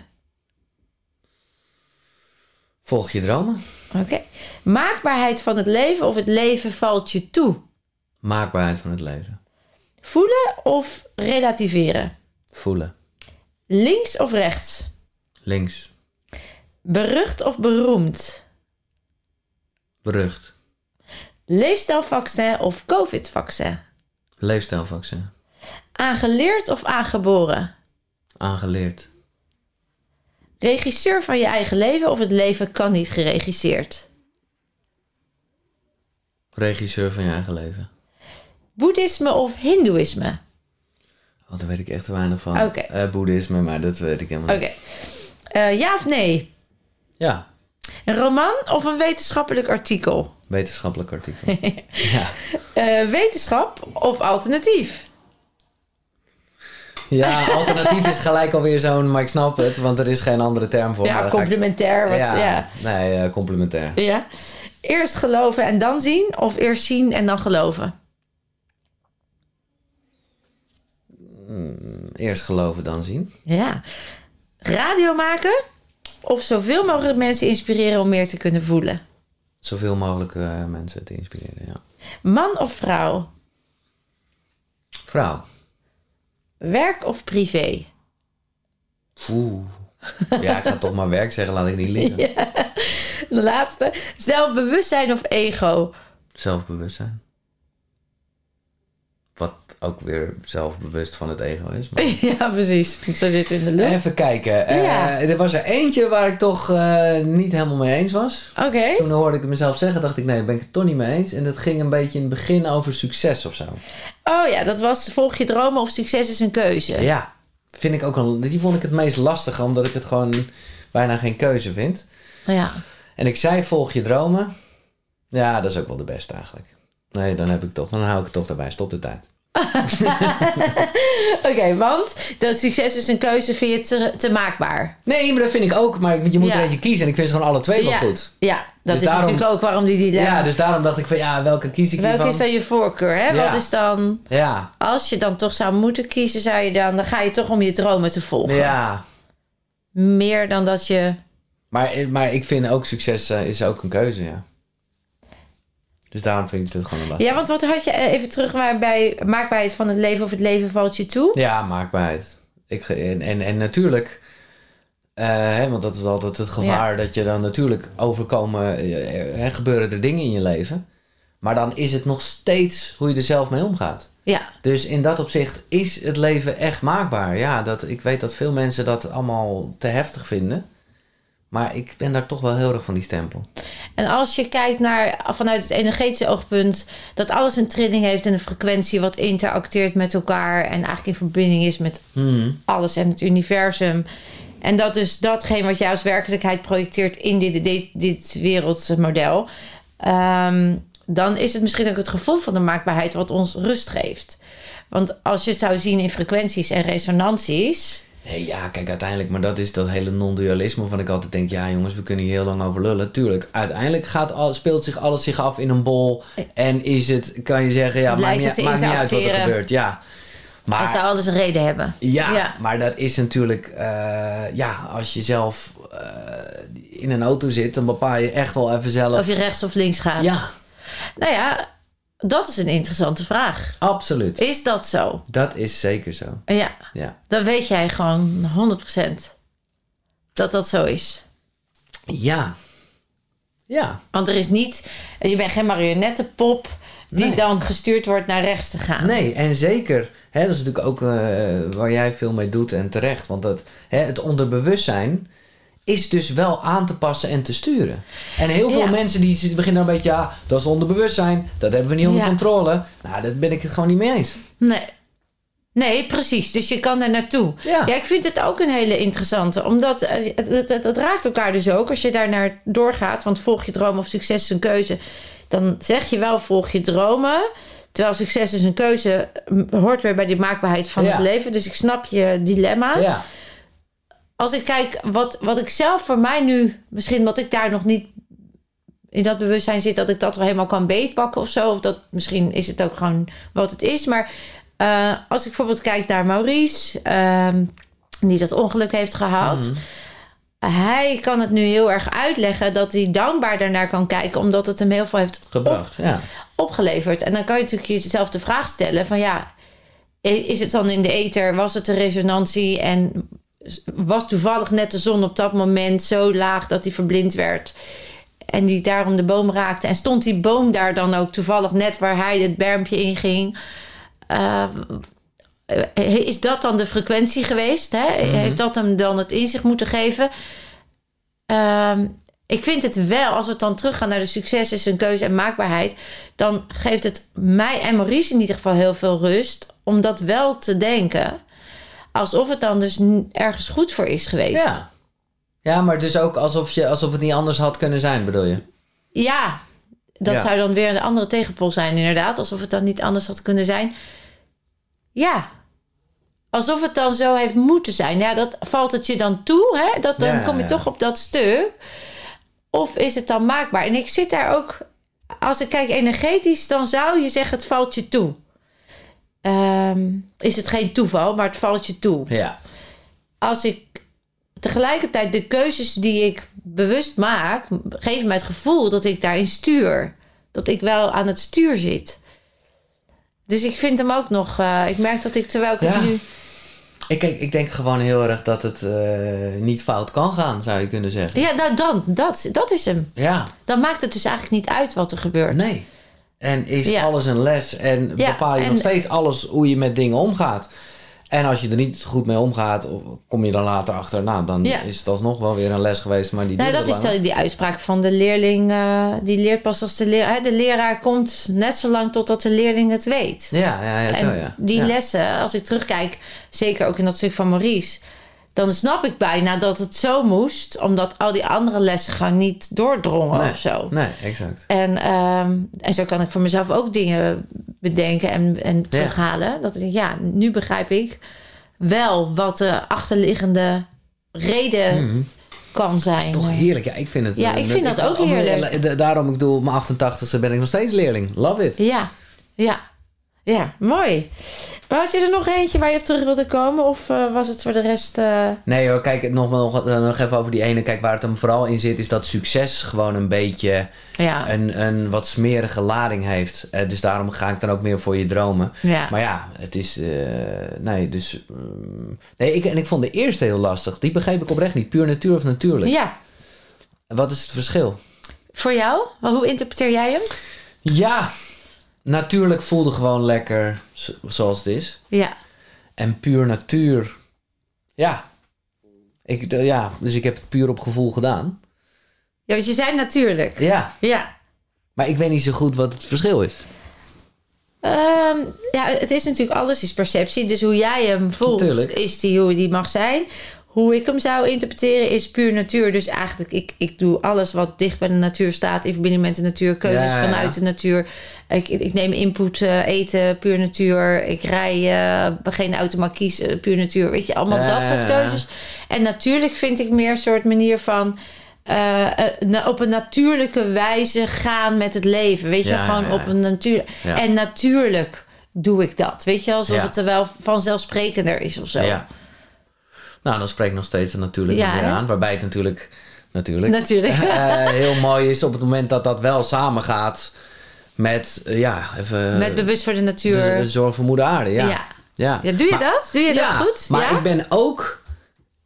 Volg je dromen. Oké. Maakbaarheid van het leven of het leven valt je toe? Maakbaarheid van het leven. Voelen of relativeren? Voelen. Links of rechts? Links. Berucht of beroemd? Berucht. Leefstijlvaccin of COVID-vaccin? Leefstijlvaccin. Aangeleerd of aangeboren? Aangeleerd. Regisseur van je eigen leven of het leven kan niet geregisseerd? Regisseur van je eigen leven. Boeddhisme of hindoeïsme? Want daar weet ik echt weinig van. Oké. Eh, boeddhisme, maar dat weet ik helemaal Oké. niet. Eh, ja of nee? Ja, Een roman of een wetenschappelijk artikel? wetenschappelijk artikel. ja. Eh, wetenschap of alternatief? ja, alternatief is gelijk alweer zo'n, maar ik snap het, want er is geen andere term voor. ja, ik- complementair. Wat, ja. Ja, Ja. nee, eh, complementair. Eerst geloven en dan zien? Of eerst zien en dan geloven? Eerst geloven, dan zien. Ja. Radio maken? Of zoveel mogelijk mensen inspireren om meer te kunnen voelen? Zoveel mogelijk eh, mensen te inspireren, ja. Man of vrouw? Vrouw. Werk of privé? Oeh. Ja, ik ga toch maar werk zeggen, laat ik niet liggen. De laatste. Zelfbewustzijn of ego? Zelfbewustzijn. Ook weer zelfbewust van het ego is. Maar... ja, precies. Want Zo zitten we in de lucht. Even kijken. Eh, er was er eentje waar ik toch eh, niet helemaal mee eens was. Oké. Toen hoorde ik het mezelf zeggen, dacht ik, nee, daar ben ik het toch niet mee eens. En dat ging een beetje in het begin over succes of zo. Oh ja, dat was volg je dromen of succes is een keuze. Ja, vind ik ook een, die vond ik het meest lastig, omdat ik het gewoon bijna geen keuze vind. Ja. En ik zei, volg je dromen. Ja, dat is ook wel de beste eigenlijk. Nee, dan heb ik toch, dan hou ik het toch daarbij. Stop de tijd. Oké, want dat succes is een keuze vind je te, te maakbaar. Nee, maar dat vind ik ook. Maar je moet Ja. er eentje kiezen. En ik vind ze gewoon alle twee ja. wel goed. Ja, dat Dus is daarom- natuurlijk ook waarom die dilemma. Ja, dus daarom dacht ik van, ja, welke kies ik Welke hiervan? is dan je voorkeur? Hè? Ja. Wat is dan, Ja, als je dan toch zou moeten kiezen, zou je dan, dan ga je toch om je dromen te volgen. ja. Meer dan dat je. Maar, maar ik vind ook succes eh, is ook een keuze, ja. Dus daarom vind ik het gewoon een lastig. Ja, want wat had je eh, even terug bij maakbaarheid van het leven of het leven valt je toe? Ja, maakbaarheid. Ik, en, en, en natuurlijk, Eh, hè, want dat is altijd het gevaar dat je dan natuurlijk overkomen, eh, er gebeuren er dingen in je leven. Maar dan is het nog steeds hoe je er zelf mee omgaat. Ja, Dus in dat opzicht is het leven echt maakbaar. Ja, dat, ik weet dat veel mensen dat allemaal te heftig vinden. Maar ik ben daar toch wel heel erg van die stempel. En als je kijkt naar vanuit het energetische oogpunt, dat alles een trilling heeft en een frequentie wat interacteert met elkaar en eigenlijk in verbinding is met Hmm. alles en het universum. En dat dus datgene wat jij als werkelijkheid projecteert in dit, dit, dit wereldmodel. ehm, dan is het misschien ook het gevoel van de maakbaarheid wat ons rust geeft. Want als je het zou zien in frequenties en resonanties. Nee, ja, kijk, uiteindelijk, maar dat is dat hele non-dualisme waarvan ik altijd denk, ja jongens, we kunnen hier heel lang over lullen. Tuurlijk, uiteindelijk gaat al, speelt zich alles zich af in een bol en is het, kan je zeggen, ja, maakt niet, maakt niet uit wat er gebeurt. Ja, Dat maar, zou alles een reden hebben. ja, ja. maar dat is natuurlijk, eh, ja, als je zelf eh, in een auto zit, dan bepaal je echt wel even zelf. Of je rechts of links gaat. Ja, Nou ja, dat is een interessante vraag. absoluut. Is dat zo? Dat is zeker zo. Ja, Ja. dan weet jij gewoon 100% dat dat zo is. Ja. Ja. Want er is niet, je bent geen marionettenpop die Nee. dan gestuurd wordt naar rechts te gaan. Nee, en zeker, hè, dat is natuurlijk ook eh, waar jij veel mee doet en terecht. Want dat, hè, het onderbewustzijn is dus wel aan te passen en te sturen. En heel veel Ja. mensen die beginnen een beetje, ja, dat is onderbewustzijn, dat hebben we niet onder Ja. controle. Nou, daar ben ik het gewoon niet mee eens. Nee. Nee, precies. Dus je kan daar naartoe. Ja. ik vind het ook een hele interessante. Omdat eh, het, het, het, het raakt elkaar dus ook. Als je daar naar doorgaat. Want volg je droom of succes is een keuze. Dan zeg je wel volg je dromen. Terwijl succes is een keuze. Hoort weer bij die maakbaarheid van Ja. het leven. Dus ik snap je dilemma. Ja, Als ik kijk wat, wat ik zelf voor mij nu... Misschien wat ik daar nog niet in dat bewustzijn zit... dat ik dat wel helemaal kan beetpakken of zo. Of dat misschien is het ook gewoon wat het is. Maar eh, als ik bijvoorbeeld kijk naar Maurice... ehm, die dat ongeluk heeft gehad... Hij kan het nu heel erg uitleggen dat hij dankbaar daarnaar kan kijken, omdat het hem heel veel heeft gebracht. Ja. opgeleverd. En dan kan je natuurlijk jezelf de vraag stellen van ja, is het dan in de ether, was het een resonantie en was toevallig net de zon op dat moment zo laag dat hij verblind werd en die daarom de boom raakte en stond die boom daar dan ook toevallig net waar hij het bermpje in ging. Eh, is dat dan de frequentie geweest? Hè? Heeft dat hem dan het inzicht moeten geven? Ehm, ik vind het wel, als we dan teruggaan naar de succes is een keuze en maakbaarheid, dan geeft het mij en Maurice in ieder geval heel veel rust om dat wel te denken. Alsof het dan dus ergens goed voor is geweest. Ja. Ja, maar dus ook alsof, je, alsof het niet anders had kunnen zijn, bedoel je? Ja, dat Ja. zou dan weer een andere tegenpol zijn, inderdaad. Alsof het dan niet anders had kunnen zijn. Ja. Alsof het dan zo heeft moeten zijn. Ja, dat valt het je dan toe, hè? Dat, dan Ja, kom je ja. toch op dat stuk. Of is het dan maakbaar? En ik zit daar ook... Als ik kijk energetisch, dan zou je zeggen het valt je toe. Ehm, is het geen toeval, maar het valt je toe Ja. als ik tegelijkertijd de keuzes die ik bewust maak, geven mij het gevoel dat ik daarin stuur. Dat ik wel aan het stuur zit. Dus ik vind hem ook nog. eh, ik merk dat ik terwijl ik Ja. nu. Ik, ik, ik denk gewoon heel erg dat het eh, niet fout kan gaan, zou je kunnen zeggen. Ja, nou dan, dat, dat is hem. Ja, Dan maakt het dus eigenlijk niet uit wat er gebeurt. nee. En is Ja. alles een les en Ja, bepaal je en- nog steeds alles hoe je met dingen omgaat. En als je er niet goed mee omgaat, kom je dan later achter, nou, dan Ja. is het alsnog wel weer een les geweest, maar die Nou, dat is langer. die uitspraak van de leerling. eh, die leert pas als de leraar. De leraar komt net zo lang totdat de leerling het weet. Ja, ja, ja, zo En ja. die ja. lessen, als ik terugkijk, zeker ook in dat stuk van Maurice, dan snap ik bijna dat het zo moest, omdat al die andere lessen gewoon niet doordrongen Nee, of zo. Nee, exact. En, ehm, en zo kan ik voor mezelf ook dingen bedenken en, en terughalen. Dat ik ja, nu begrijp ik wel wat de achterliggende reden kan zijn. Mhm. Toch heerlijk. Ja, ik vind het. Ja, eh, ik vind dat ook heerlijk. da- Daarom, ik bedoel, op mijn 88ste ben ik nog steeds leerling. Love it. Ja, ja, ja, mooi. Was je er nog eentje waar je op terug wilde komen? Of eh, was het voor de rest... eh, Nee hoor, kijk, nog, nog, nog even over die ene. Kijk, waar het hem vooral in zit, is dat succes gewoon een beetje ja. een, een wat smerige lading heeft. Eh, dus daarom ga ik dan ook meer voor je dromen. ja. Maar ja, het is. eh, nee, dus. mm, nee, ik, en ik vond de eerste heel lastig. Die begreep ik oprecht niet. Puur natuur of natuurlijk? ja. Wat is het verschil? Voor jou? Hoe interpreteer jij hem? Ja, natuurlijk voelde gewoon lekker zo- zoals het is. Ja. En puur natuur. Ja. Ik, d- ja, dus ik heb het puur op gevoel gedaan. Ja, want je zei natuurlijk. Ja, Ja. maar ik weet niet zo goed wat het verschil is. Ehm, ja, het is natuurlijk alles is perceptie. Dus hoe jij hem voelt, is die hoe die mag zijn. Hoe ik hem zou interpreteren is puur natuur. Dus eigenlijk, ik, ik doe alles wat dicht bij de natuur staat... in verbinding met de natuur. Keuzes Ja, ja, ja. vanuit de natuur. Ik, ik neem input, eh, eten, puur natuur. Ik rij eh, geen auto, maar kies eh, puur natuur. Weet je, allemaal dat soort keuzes. En natuurlijk vind ik meer een soort manier van... op een natuurlijke wijze gaan met het leven. Weet je, Ja, gewoon ja, ja. op een natuur. En natuurlijk doe ik dat. Weet je, alsof het er wel vanzelfsprekender is of zo. Ja. Nou, dan spreek ik nog steeds natuurlijk Ja, weer hè? aan. Waarbij het natuurlijk, natuurlijk Natuurlijk. eh, heel mooi is op het moment dat dat wel samengaat met, eh, ja, even... met bewust voor de natuur. de, zorg voor moeder aarde, ja. Ja. ja. Ja, doe je Maar- dat? Doe je dat goed? maar ik ben ook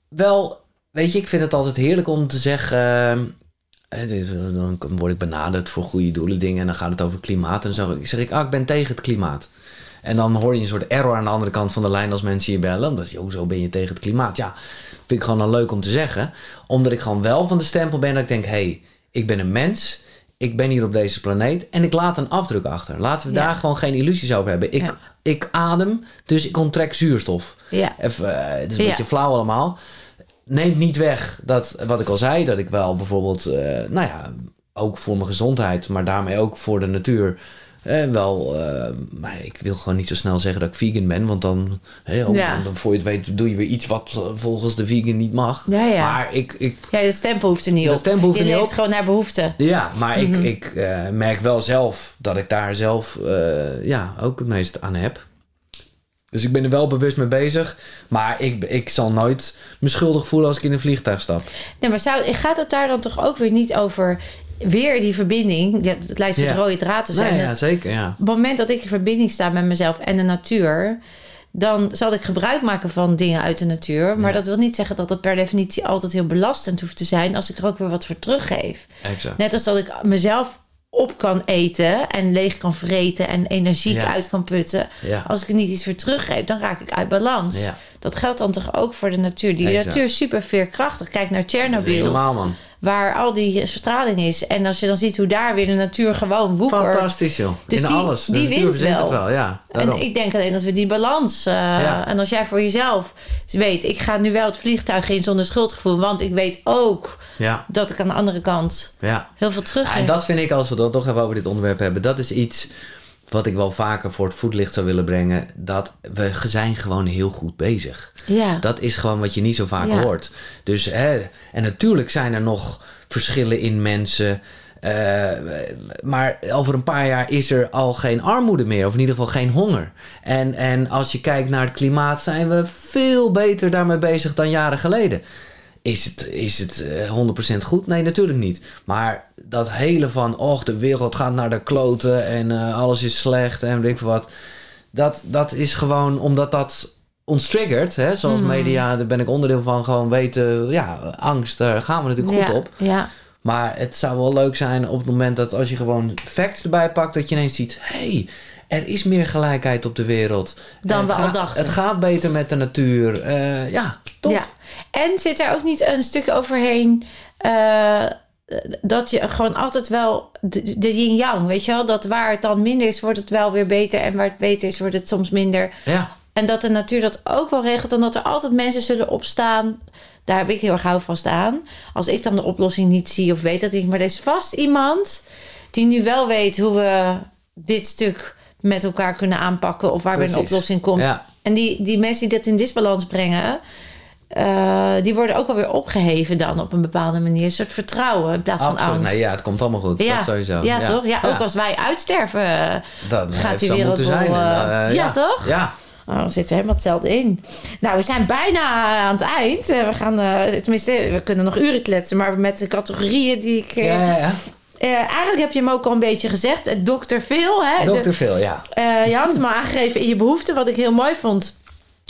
wel... Weet je, ik vind het altijd heerlijk om te zeggen... eh, dan word ik benaderd voor goede doelen dingen... en dan gaat het over klimaat. En dan zeg ik, zeg ik ah, ik ben tegen het klimaat. En dan hoor je een soort error aan de andere kant van de lijn... als mensen je bellen. Omdat je, hoezo ben je tegen het klimaat? Ja, vind ik gewoon dan leuk om te zeggen. Omdat ik gewoon wel van de stempel ben dat ik denk... hé, hey, ik ben een mens... Ik ben hier op deze planeet en ik laat een afdruk achter. Laten we Ja. daar gewoon geen illusies over hebben. Ik, Ja. ik adem, dus ik onttrek zuurstof. Ja. Even, eh, het is een beetje flauw allemaal. Neemt niet weg dat, wat ik al zei, dat ik wel bijvoorbeeld, eh, nou ja, ook voor mijn gezondheid, maar daarmee ook voor de natuur. Eh, wel, eh, maar ik wil gewoon niet zo snel zeggen dat ik vegan ben, want dan, ook- Ja. dan, dan voor je het weet, doe je weer iets wat eh, volgens de vegan niet mag. Ja, ja. Maar ik, ik, Ja, de stempel hoeft er niet De op. stempel hoeft je er niet op. gewoon naar behoefte. ja, maar Mhm. ik, ik eh, merk wel zelf dat ik daar zelf ja, ook het meest aan heb. Dus ik ben er wel bewust mee bezig. Maar ik, ik zal nooit me schuldig voelen als ik in een vliegtuig stap. Nee, maar zou, gaat het daar dan toch ook weer niet over... weer die verbinding... Het lijkt Ja. de rode draad te zijn. Nee, Dat- ja, zeker, ja. Op het moment dat ik in verbinding sta met mezelf en de natuur... dan zal ik gebruik maken van dingen uit de natuur. Maar Ja. dat wil niet zeggen dat het per definitie altijd heel belastend hoeft te zijn... als ik er ook weer wat voor teruggeef. Exact. Net als dat ik mezelf op kan eten en leeg kan vreten en energiek Ja. uit kan putten. Ja. Als ik er niet iets voor teruggeef, dan raak ik uit balans. Ja. Dat geldt dan toch ook voor de natuur. Die Exact. natuur is super veerkrachtig. Kijk naar Tsjernobyl, normaal, man. waar al die straling is. En als je dan ziet hoe daar weer de natuur gewoon woekert. Fantastisch, joh. Dus in die- alles. De die natuur wint wel. het wel, ja. En ik denk alleen dat we die balans. Ja. En als jij voor jezelf weet, ik ga nu wel het vliegtuig in zonder schuldgevoel. Want ik weet ook Ja, dat ik aan de andere kant ja. heel veel terug en dat vind ik, als we dat toch even over dit onderwerp hebben, dat is iets wat ik wel vaker voor het voetlicht zou willen brengen. Dat we zijn gewoon heel goed bezig. Ja. Dat is gewoon wat je niet zo vaak Ja. hoort. Dus, hè, en natuurlijk zijn er nog verschillen in mensen. eh, maar over een paar jaar is er al geen armoede meer, of in ieder geval geen honger. En, en als je kijkt naar het klimaat, zijn we veel beter daarmee bezig dan jaren geleden. Is het, is het eh, 100% goed? Nee, natuurlijk niet. Maar dat hele van, och, de wereld gaat naar de kloten en eh, alles is slecht en weet ik wat. Dat, dat is gewoon omdat dat ons triggert. Hè? Zoals media, daar ben ik onderdeel van. Gewoon weten, ja, angst, daar gaan we natuurlijk goed ja. op. Ja. Maar het zou wel leuk zijn op het moment dat als je gewoon facts erbij pakt, dat je ineens ziet: hé, hey, er is meer gelijkheid op de wereld. Dan we het al gaat- dachten. Het gaat beter met de natuur. Eh, ja, top. Ja. En zit er ook niet een stuk overheen eh, dat je gewoon altijd wel de, de yin-yang, weet je wel? Dat waar het dan minder is, wordt het wel weer beter. En waar het beter is, wordt het soms minder. Ja, En dat de natuur dat ook wel regelt. En dat er altijd mensen zullen opstaan. Daar heb ik heel erg houvast aan. Als ik dan de oplossing niet zie of weet dat ik. Maar er is vast iemand die nu wel weet hoe we dit stuk met elkaar kunnen aanpakken. Of waar weer een oplossing komt. Ja. En die, die mensen die dat in disbalans brengen. Eh, die worden ook alweer opgeheven dan op een bepaalde manier. Een soort vertrouwen in plaats van absoluut. angst. Nee, ja, het komt allemaal goed. ja. Dat sowieso. Ja, toch? Ja, ook als wij uitsterven, eh, gaat die wereld moeten zijn. eh, ja, toch? Ja, Nou, dan zitten we helemaal hetzelfde in. Nou, we zijn bijna aan het eind. We gaan, tenminste, we kunnen nog uren kletsen, maar met de categorieën die ik. Ja, ja, ja. eh, eigenlijk heb je hem ook al een beetje gezegd. Dr. Phil, hè? De- Dr. Phil, ja. je had hem al aangegeven in je behoefte. Wat ik heel mooi vond,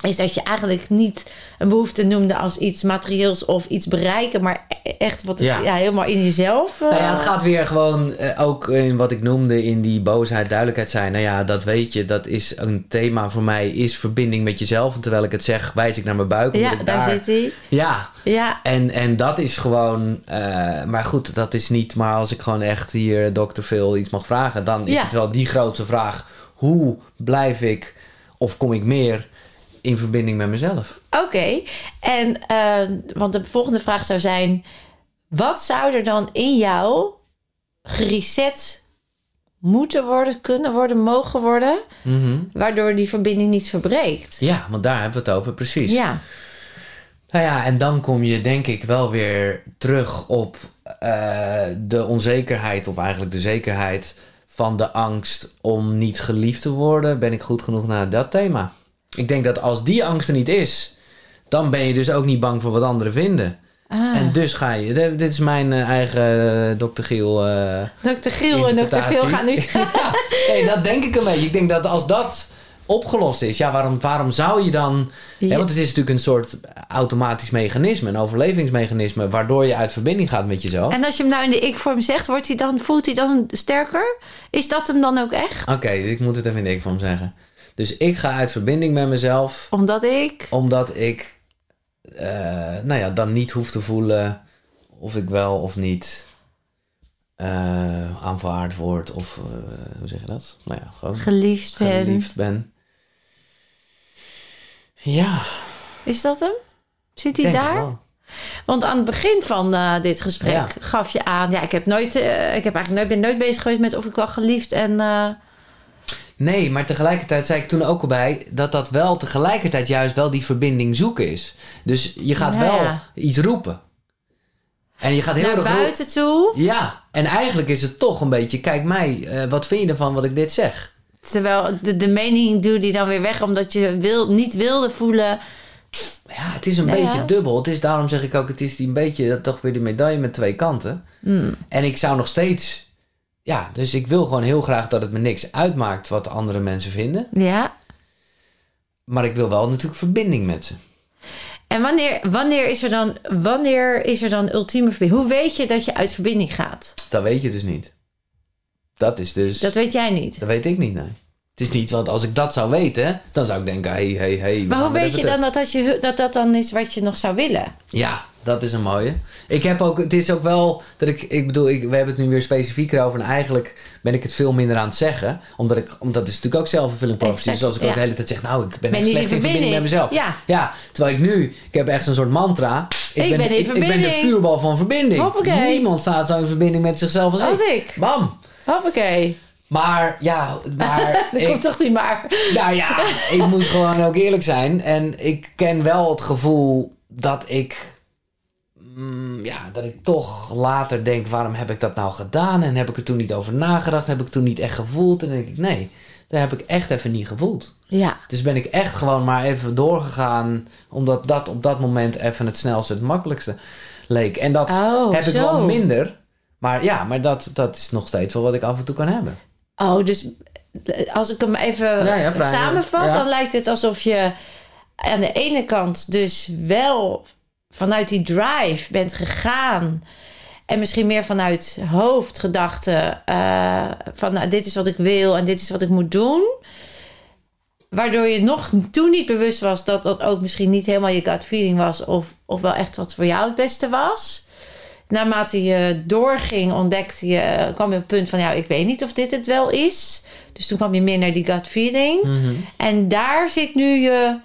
is dat je eigenlijk niet een behoefte noemde als iets materieels of iets bereiken, maar e- echt wat Ja. ja. helemaal in jezelf. eh, Nou ja, het gaat weer gewoon eh, ook in wat ik noemde in die boosheid, duidelijkheid zijn. Nou ja, dat weet je, dat is een thema voor mij, is verbinding met jezelf. En terwijl ik het zeg, wijs ik naar mijn buik. ja, ik daar zit hij. Ja, Ja, en, en dat is gewoon... eh, maar goed, dat is niet... Maar als ik gewoon echt hier Dr. Phil iets mag vragen... dan is Ja. het wel die grootste vraag. Hoe blijf ik, of kom ik meer in verbinding met mezelf? oké. En, eh, want de volgende vraag zou zijn: wat zou er dan in jou gereset moeten worden, kunnen worden, mogen worden, Mhm. waardoor die verbinding niet verbreekt? Ja, want daar hebben we het over, precies. Ja, Nou ja, en dan kom je denk ik wel weer terug op eh, de onzekerheid, of eigenlijk de zekerheid van de angst om niet geliefd te worden. Ben ik goed genoeg naar dat thema? Ik denk dat als die angst er niet is, dan ben je dus ook niet bang voor wat anderen vinden. Ah. En dus ga je, dit is mijn eh, eigen eh, Dr. Giel. Dr. Giel en Dr. interpretatie. Phil gaan nu ja, nee, dat denk ik een beetje. Ik denk dat als dat opgelost is, ja, waarom, waarom zou je dan. Ja. Hè, want het is natuurlijk een soort automatisch mechanisme, een overlevingsmechanisme, waardoor je uit verbinding gaat met jezelf. En als je hem nou in de ik-vorm zegt, wordt hij dan, voelt hij dan sterker? Is dat hem dan ook echt? Oké, ik moet het even in de ik-vorm zeggen. Dus ik ga uit verbinding met mezelf, Omdat ik... omdat ik, eh, nou ja, dan niet hoef te voelen of ik wel of niet eh, aanvaard word of eh, hoe zeg je dat? Nou ja, gewoon Geliefd ben. geliefd ben. Ja, Is dat hem? Zit hij daar? Want aan het begin van dit gesprek Ja. gaf je aan... Ja, ik heb, nooit, ik heb eigenlijk nooit, ben nooit bezig geweest met of ik wel geliefd en... Nee, maar tegelijkertijd zei ik toen ook al bij dat dat wel tegelijkertijd juist wel die verbinding zoeken is. Dus je gaat Ja, wel ja. iets roepen. En je gaat heel naar erg buiten toe. Ja, en eigenlijk is het toch een beetje, kijk mij, eh, wat vind je ervan wat ik dit zeg? Terwijl de, de mening doe die dan weer weg... omdat je wil, niet wilde voelen... Ja, het is een Ja, beetje dubbel. Het is, daarom zeg ik ook, het is die een beetje toch weer die medaille met twee kanten. Hmm. En ik zou nog steeds, ja, dus ik wil gewoon heel graag dat het me niks uitmaakt wat andere mensen vinden. Ja. Maar ik wil wel natuurlijk verbinding met ze. En wanneer, wanneer, is er dan, wanneer is er dan ultieme verbinding? Hoe weet je dat je uit verbinding gaat? Dat weet je dus niet. Dat is dus... Dat weet jij niet. Dat weet ik niet, nee. Het is niet, want als ik dat zou weten, dan zou ik denken, hé, hé, hé. we Maar hoe weet je terug. dan dat dat, je, dat dat dan is wat je nog zou willen? Ja, dat is een mooie. Ik heb ook, het is ook wel dat ik, ik bedoel, ik, we hebben het nu weer specifieker over en eigenlijk ben ik het veel minder aan het zeggen. Omdat ik, omdat het is natuurlijk ook zelfvervulling prophecy. Exact, Dus als ik ook ja. de hele tijd zeg, nou, ik ben, Ben echt slecht in in verbinding met mezelf. Ja. ja, terwijl ik nu, ik heb echt zo'n soort mantra. Ik ben ik, ik ben de vuurbal van verbinding. Hoppakee. Niemand staat zo in verbinding met zichzelf als, Als ik. ik. Bam. Hoppakee. Maar ja, maar Dat ik, komt toch niet maar. Nou ja, ik moet gewoon ook eerlijk zijn. En ik ken wel het gevoel dat ik. Mm, ja, dat ik toch later denk: waarom heb ik dat nou gedaan? En heb ik er toen niet over nagedacht? Heb ik toen niet echt gevoeld? En dan denk ik: nee, dat heb ik echt even niet gevoeld. Ja. Dus ben ik echt gewoon maar even doorgegaan. Omdat dat op dat moment even het snelste, het makkelijkste leek. En dat Oh, heb ik wel minder. Maar ja, maar dat, dat is nog steeds wel wat ik af en toe kan hebben. Oh, dus als ik hem even Ja, ja, samenvat, Ja. dan lijkt het alsof je aan de ene kant dus wel vanuit die drive bent gegaan. En misschien meer vanuit hoofdgedachten eh, van nou, dit is wat ik wil en dit is wat ik moet doen. Waardoor je nog toen niet bewust was dat dat ook misschien niet helemaal je gut feeling was. Of, of wel echt wat voor jou het beste was. Naarmate je doorging, ontdekte je, kwam je op het punt van, ja, ik weet niet of dit het wel is. Dus toen kwam je meer naar die gut feeling. Mhm. En daar zit nu je,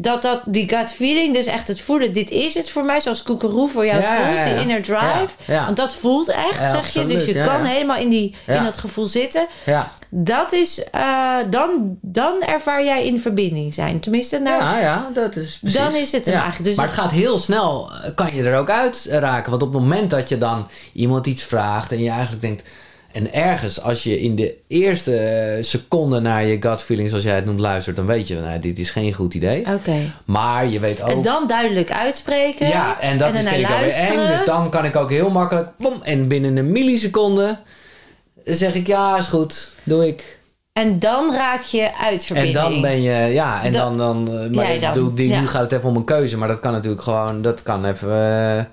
dat, dat die gut feeling, dus echt het voelen, dit is het voor mij, zoals koekeroe voor jou Ja, voelt, die inner drive. Ja. Want dat voelt echt, zeg je. Dus je kan helemaal in, die, in dat gevoel zitten. Ja, Dat is, eh, dan, dan ervaar jij in verbinding zijn. Tenminste, nou, ja, ja, dat is precies. dan is het hem eigenlijk. Dus maar het gaat heel snel, eh, kan je er ook uit raken. Want op het moment dat je dan iemand iets vraagt en je eigenlijk denkt... En ergens, als je in de eerste eh, seconde naar je gut feeling, zoals jij het noemt, luistert, dan weet je, nou, dit is geen goed idee. Oké. Maar je weet ook. En dan duidelijk uitspreken. Ja, en dat is vind ik alweer eng. Dus dan kan ik ook heel makkelijk. Bom, en binnen een milliseconde zeg ik ja, is goed, doe ik. En dan raak je uit En dan ben je, ja, en dan, Dan- dan, eh, maar dan, die, ja. nu gaat het even om een keuze, maar dat kan natuurlijk gewoon, dat kan even, eh,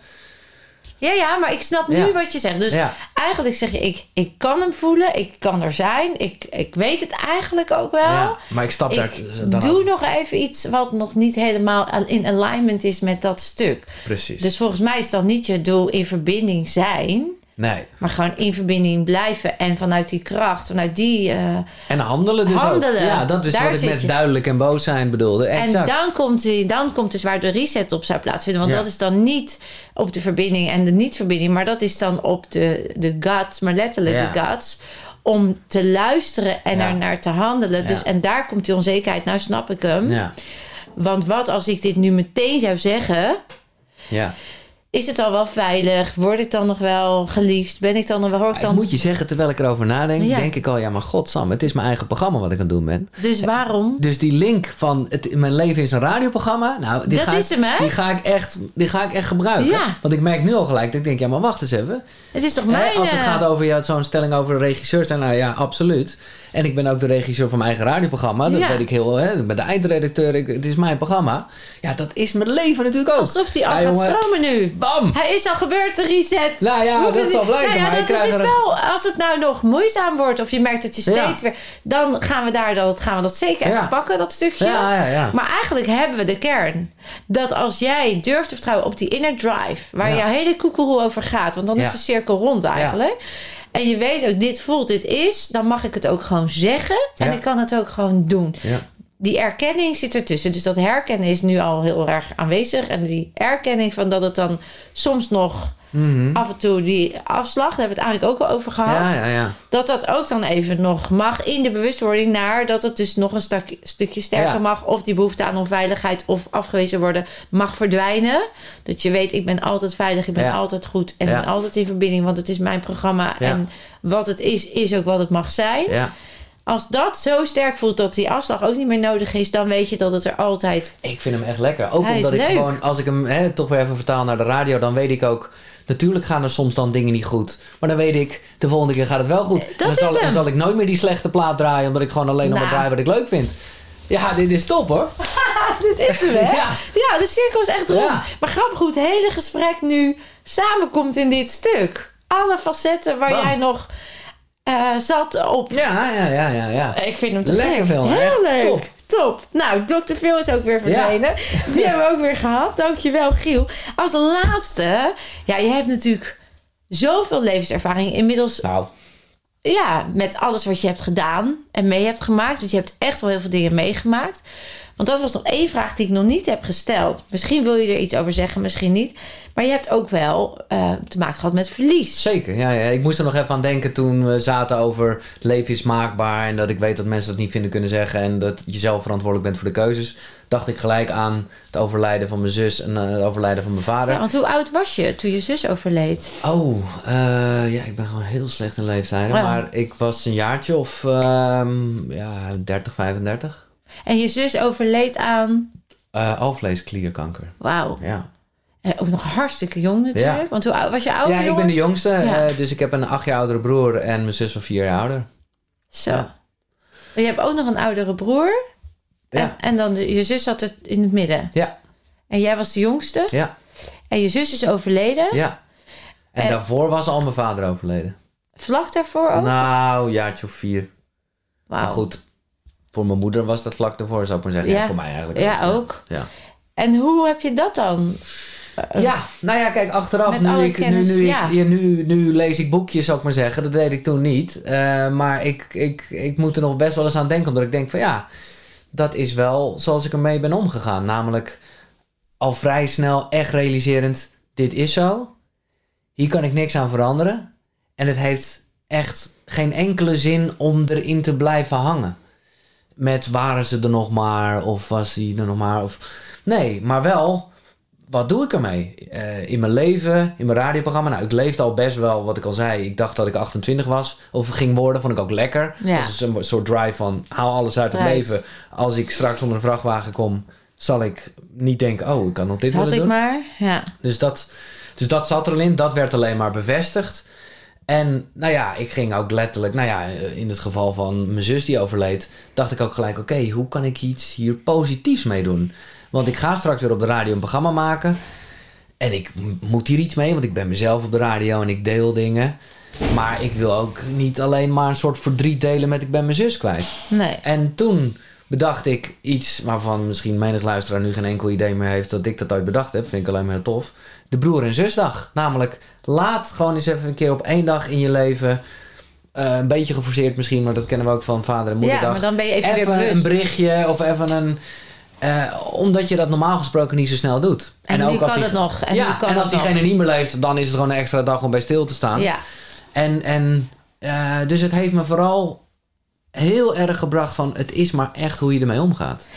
Ja, ja, maar ik snap nu Ja. wat je zegt. Dus Ja. eigenlijk zeg je, ik, ik kan hem voelen, ik kan er zijn, ik, ik weet het eigenlijk ook wel. ja, maar ik stap daar Ik dan doe af. nog even iets wat nog niet helemaal in alignment is met dat stuk. Precies. Dus volgens mij is dan niet je doel in verbinding zijn, nee. maar gewoon in verbinding blijven en vanuit die kracht, vanuit die. eh, En handelen dus Handelen. ook. Ja, dat is Daar wat ik met je. duidelijk en boos zijn bedoelde. en Exact. dan komt, die, dan komt dus waar de reset op zou plaatsvinden. Want Ja. dat is dan niet op de verbinding en de niet-verbinding, maar dat is dan op de, de guts, maar letterlijk Ja. de guts. Om te luisteren en Ja. er naar te handelen. Dus, en daar komt die onzekerheid. Nou snap ik hem. Ja, Want wat als ik dit nu meteen zou zeggen? ja. Is het al wel veilig? Word ik dan nog wel geliefd? Ben ik dan nog wel... Hoor ik dan... moet je zeggen, terwijl ik erover nadenk, Ja. denk ik al, ja, maar godsam, het is mijn eigen programma wat ik aan het doen ben. Dus waarom? Dus die link van het, mijn leven is een radioprogramma. Nou, die Dat ga is ik, hem, hè? Die ga ik echt, die ga ik echt gebruiken. Ja. Want ik merk nu al gelijk dat ik denk, ja, maar wacht eens even. Het is toch Hè, mijn... als het eh, gaat over ja, zo'n stelling over de regisseur zijn, nou ja, absoluut. En ik ben ook de regisseur van mijn eigen radioprogramma. Dat Ja. weet ik heel, hè. Ik ben de eindredacteur. Ik, het is mijn programma. Ja, dat is mijn leven natuurlijk ook. Alsof die al Ja, gaat stromen nu. Bam! Hij is al gebeurd, de reset. Nou ja, Hoe dat zal blijken, Nou ja, maar dat, is wel, als het nou nog moeizaam wordt of je merkt dat je steeds weer... Dan gaan we daar dat, gaan we dat zeker even pakken, dat stukje. Ja, ja, ja. Maar eigenlijk hebben we de kern. Dat als jij durft te vertrouwen op die inner drive... waar jouw hele koekeroe over gaat... want dan is de cirkel rond eigenlijk... En je weet ook, dit voelt, dit is... dan mag ik het ook gewoon zeggen. En ik kan het ook gewoon doen. Ja. Die erkenning zit ertussen. Dus dat herkennen is nu al heel erg aanwezig. En die erkenning van dat het dan soms nog af en toe die afslag... daar hebben we het eigenlijk ook al over gehad Mhm. Ja, ja, ja. dat dat ook dan even nog mag in de bewustwording naar dat het dus nog een stuk, stukje sterker mag. Of die behoefte aan onveiligheid of afgewezen worden mag verdwijnen. Dat je weet, ik ben altijd veilig, ik ben altijd goed en ben altijd in verbinding, want het is mijn programma. En wat het is, is ook wat het mag zijn. ja. Als dat zo sterk voelt dat die afslag ook niet meer nodig is, dan weet je dat het er altijd. Ik vind hem echt lekker. Ook Hij omdat ik leuk. gewoon, als ik hem hè, toch weer even vertaal naar de radio, dan weet ik ook. Natuurlijk gaan er soms dan dingen niet goed. Maar dan weet ik, de volgende keer gaat het wel goed. en dan zal, dan zal ik nooit meer die slechte plaat draaien, omdat ik gewoon alleen nog maar Nou. draai wat ik leuk vind. Ja, dit is top hoor. Dit is hem, hè? Ja. Ja, de cirkel is echt rond. Ja. Maar grappig hoe het hele gesprek nu samenkomt in dit stuk. Alle facetten waar Bam. jij nog eh, zat op. Ja, ja, ja, ja. ja. Ik vind hem te Lekker gek. film, Heel echt leuk. top. Top. Nou, Dr. Phil is ook weer verdwenen. Die hebben we ook weer gehad. Dankjewel, Giel. Als laatste, ja, je hebt natuurlijk zoveel levenservaring inmiddels Nou, ja, met alles wat je hebt gedaan en mee hebt gemaakt. Want je hebt echt wel heel veel dingen meegemaakt. Want dat was nog één vraag die ik nog niet heb gesteld. Misschien wil je er iets over zeggen, misschien niet. Maar je hebt ook wel eh, te maken gehad met verlies. zeker. Ja, ja. Ik moest er nog even aan denken toen we zaten over het leven is maakbaar. En dat ik weet dat mensen dat niet vinden kunnen zeggen. En dat je zelf verantwoordelijk bent voor de keuzes. Dacht ik gelijk aan het overlijden van mijn zus en eh, het overlijden van mijn vader. Ja, want hoe oud was je toen je zus overleed? Oh, eh, ja, ik ben gewoon heel slecht in leeftijden. Ja. Maar ik was een jaartje of ehm, ja, 30, 35. En je zus overleed aan... Eh alvleesklierkanker. Wauw. Ja. Eh, ook nog hartstikke jong natuurlijk. Ja. Want hoe was je ouder? ja, ik ben de jongste. Ja. eh, dus ik heb een acht jaar oudere broer en mijn zus van vier jaar ouder. Zo. Ja. Je hebt ook nog een oudere broer. Ja. en dan de, je zus zat er in het midden. Ja, En jij was de jongste. ja, En je zus is overleden. ja. En En- daarvoor was al mijn vader overleden. Vlak daarvoor ook. Nou, jaartje of vier. Wauw. Maar goed, voor mijn moeder was dat vlak daarvoor, zou ik maar zeggen. Ja. Ja, voor mij eigenlijk Ja, ook. Ja. En hoe heb je dat dan? Ja, nou ja, kijk, achteraf, nu, alle ik, kennis, nu, nu, ja. ik, nu, nu lees ik boekjes, zou ik maar zeggen. Dat deed ik toen niet. Eh, maar ik, ik, ik moet er nog best wel eens aan denken, omdat ik denk van ja, dat is wel zoals ik ermee ben omgegaan. Namelijk al vrij snel echt realiserend, dit is zo. Hier kan ik niks aan veranderen. En het heeft echt geen enkele zin om erin te blijven hangen. Met waren ze er nog maar, of was hij er nog maar, of... Nee, maar wel wat doe ik ermee? Eh, in mijn leven, in mijn radioprogramma. Nou, ik leefde al best wel, wat ik al zei. Ik dacht dat ik 28 was of ging worden. Vond ik ook lekker. Ja. Dat is een soort drive van, haal alles uit het Right. leven. Als ik straks onder een vrachtwagen kom, zal ik niet denken... oh, ik kan nog dit Had willen ik doen. maar. Ja. Dus dat, dus dat zat er al in. Dat werd alleen maar bevestigd. En nou ja, ik ging ook letterlijk, nou ja, in het geval van mijn zus die overleed, dacht ik ook gelijk: oké, hoe kan ik iets hier positiefs mee doen? Want ik ga straks weer op de radio een programma maken. En ik moet hier iets mee, want ik ben mezelf op de radio en ik deel dingen. Maar ik wil ook niet alleen maar een soort verdriet delen met ik ben mijn zus kwijt. Nee. En toen bedacht ik iets waarvan misschien menig luisteraar nu geen enkel idee meer heeft dat ik dat ooit bedacht heb. Vind ik alleen maar tof. De broer- en zusdag. Namelijk, laat gewoon eens even een keer op één dag in je leven. eh, een beetje geforceerd misschien, maar dat kennen we ook van vader en moederdag. Ja, maar dan ben je even, weer bewust. een berichtje of even een. eh, omdat je dat normaal gesproken niet zo snel doet. En nu als kan die- het nog. En ja, kan en als nog. diegene niet meer leeft, dan is het gewoon een extra dag om bij stil te staan. Ja. En, en eh, dus het heeft me vooral heel erg gebracht van het is maar echt hoe je ermee omgaat.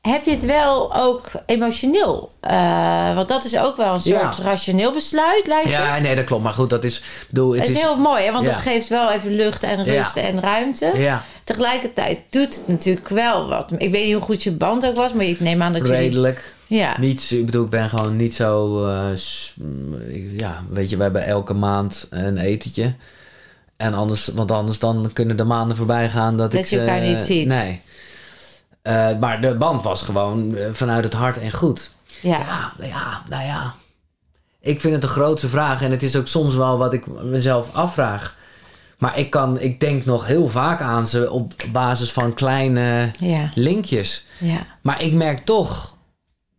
Heb je het wel ook emotioneel? Eh, want dat is ook wel een Ja. soort rationeel besluit, lijkt Ja, het. nee, dat klopt. Maar goed, dat is. Bedoel, het Het is is heel mooi, hè? want Ja. het geeft wel even lucht en rust Ja. en ruimte. ja, Tegelijkertijd doet het natuurlijk wel wat. Ik weet niet hoe goed je band ook was, maar ik neem aan dat je... redelijk. Ja. Niet, ik bedoel, ik ben gewoon niet zo. eh, ja, weet je, we hebben elke maand een etentje. En anders, want anders dan kunnen de maanden voorbij gaan dat, Dat ik je ze- elkaar niet ziet. Nee. Eh, maar de band was gewoon eh, vanuit het hart en goed. Ja. Ja, ja, nou ja. Ik vind het een grootste vraag en het is ook soms wel wat ik mezelf afvraag. Maar ik, kan, ik denk nog heel vaak aan ze op basis van kleine Ja. linkjes. Ja. Maar ik merk toch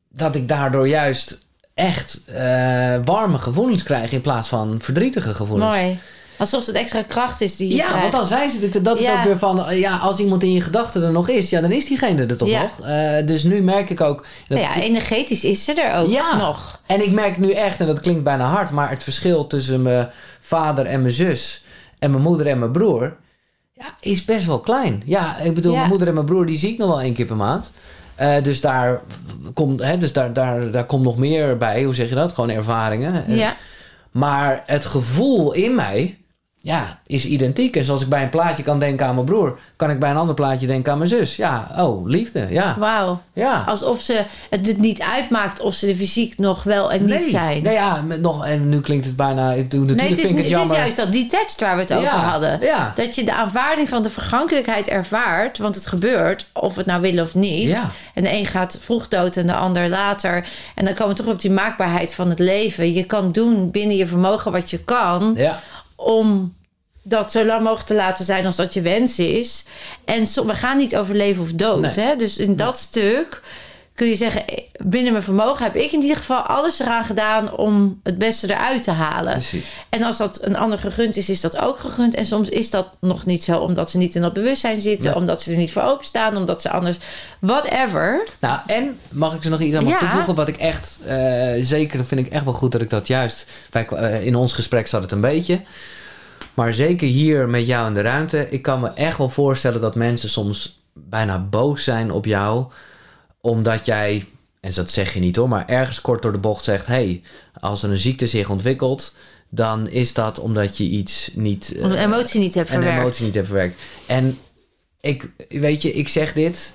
dat ik daardoor juist echt eh, warme gevoelens krijg in plaats van verdrietige gevoelens. Mooi. Alsof het extra kracht is die je Ja, krijgt. want dan zijn ze dat is Ja. ook weer van, eh, ja, als iemand in je gedachten er nog is, ja, dan is diegene er toch Ja. nog. Eh, dus nu merk ik ook. dat Nou ja, energetisch is ze er ook Ja. nog. En ik merk nu echt, en dat klinkt bijna hard, maar het verschil tussen mijn vader en mijn zus en mijn moeder en mijn broer, ja, is best wel klein. Ja, ik bedoel, mijn moeder en mijn broer, die zie ik nog wel één keer per maand. Eh, dus daar komt, hè, dus daar, daar, daar komt nog meer bij. Hoe zeg je dat? Gewoon ervaringen. Ja. Maar het gevoel in mij, ja, is identiek. En zoals ik bij een plaatje kan denken aan mijn broer, kan ik bij een ander plaatje denken aan mijn zus. Ja, oh, liefde. Ja, Wauw. ja. Alsof ze het niet uitmaakt of ze er fysiek nog wel en niet zijn. Nee, ja, met nog, en nu klinkt het bijna. Ik doe natuurlijk Nee, het is, vind ik het het is juist dat detached waar we het over Ja, hadden. ja. Dat je de aanvaarding van de vergankelijkheid ervaart. Want het gebeurt, of we het nou willen of niet. Ja. En de een gaat vroeg dood en de ander later. En dan komen we toch op die maakbaarheid van het leven. Je kan doen binnen je vermogen wat je kan. Ja, Om dat zo lang mogelijk te laten zijn als dat je wens is. En so- we gaan niet over leven of dood. Nee. Hè? Dus in dat stuk kun je zeggen... binnen mijn vermogen heb ik in ieder geval alles eraan gedaan... om het beste eruit te halen. precies. En als dat een ander gegund is, is dat ook gegund. En soms is dat nog niet zo, omdat ze niet in dat bewustzijn zitten, omdat ze er niet voor openstaan, omdat ze anders. Whatever. Nou, en mag ik er nog iets aan Ja. toevoegen? Wat ik echt, eh, zeker, dat vind ik echt wel goed dat ik dat juist. Bij, eh, in ons gesprek zat het een beetje. Maar zeker hier met jou in de ruimte. Ik kan me echt wel voorstellen dat mensen soms bijna boos zijn op jou. Omdat jij, en dat zeg je niet hoor, maar ergens kort door de bocht zegt: hey, als er een ziekte zich ontwikkelt. Dan is dat omdat je iets niet. Omdat eh, een emotie niet hebt en verwerkt. emotie niet heeft verwerkt. En ik, weet je, ik zeg dit.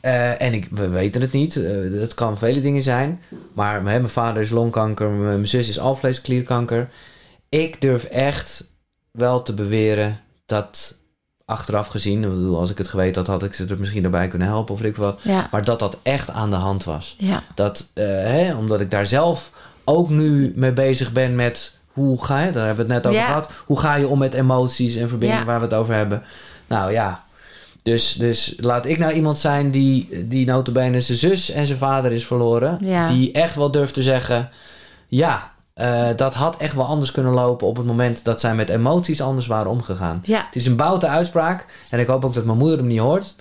eh, en ik, we weten het niet. eh het kan vele dingen zijn. Maar hè, mijn vader is longkanker. Mijn zus is alvleesklierkanker. Ik durf echt wel te beweren dat achteraf gezien... ik bedoel, als ik het geweten had, had ik ze er misschien erbij kunnen helpen of ik wat. Ja. Maar dat dat echt aan de hand was. Ja. Dat, eh, hè, omdat ik daar zelf ook nu mee bezig ben met hoe ga je, daar hebben we het net over Ja. gehad, hoe ga je om met emoties en verbindingen waar we het over hebben. Nou ja, dus, dus laat ik nou iemand zijn die, die notabene zijn zus en zijn vader is verloren. Ja. Die echt wel durft te zeggen, ja, eh, dat had echt wel anders kunnen lopen op het moment dat zij met emoties anders waren omgegaan. Ja. Het is een boute uitspraak en ik hoop ook dat mijn moeder hem niet hoort.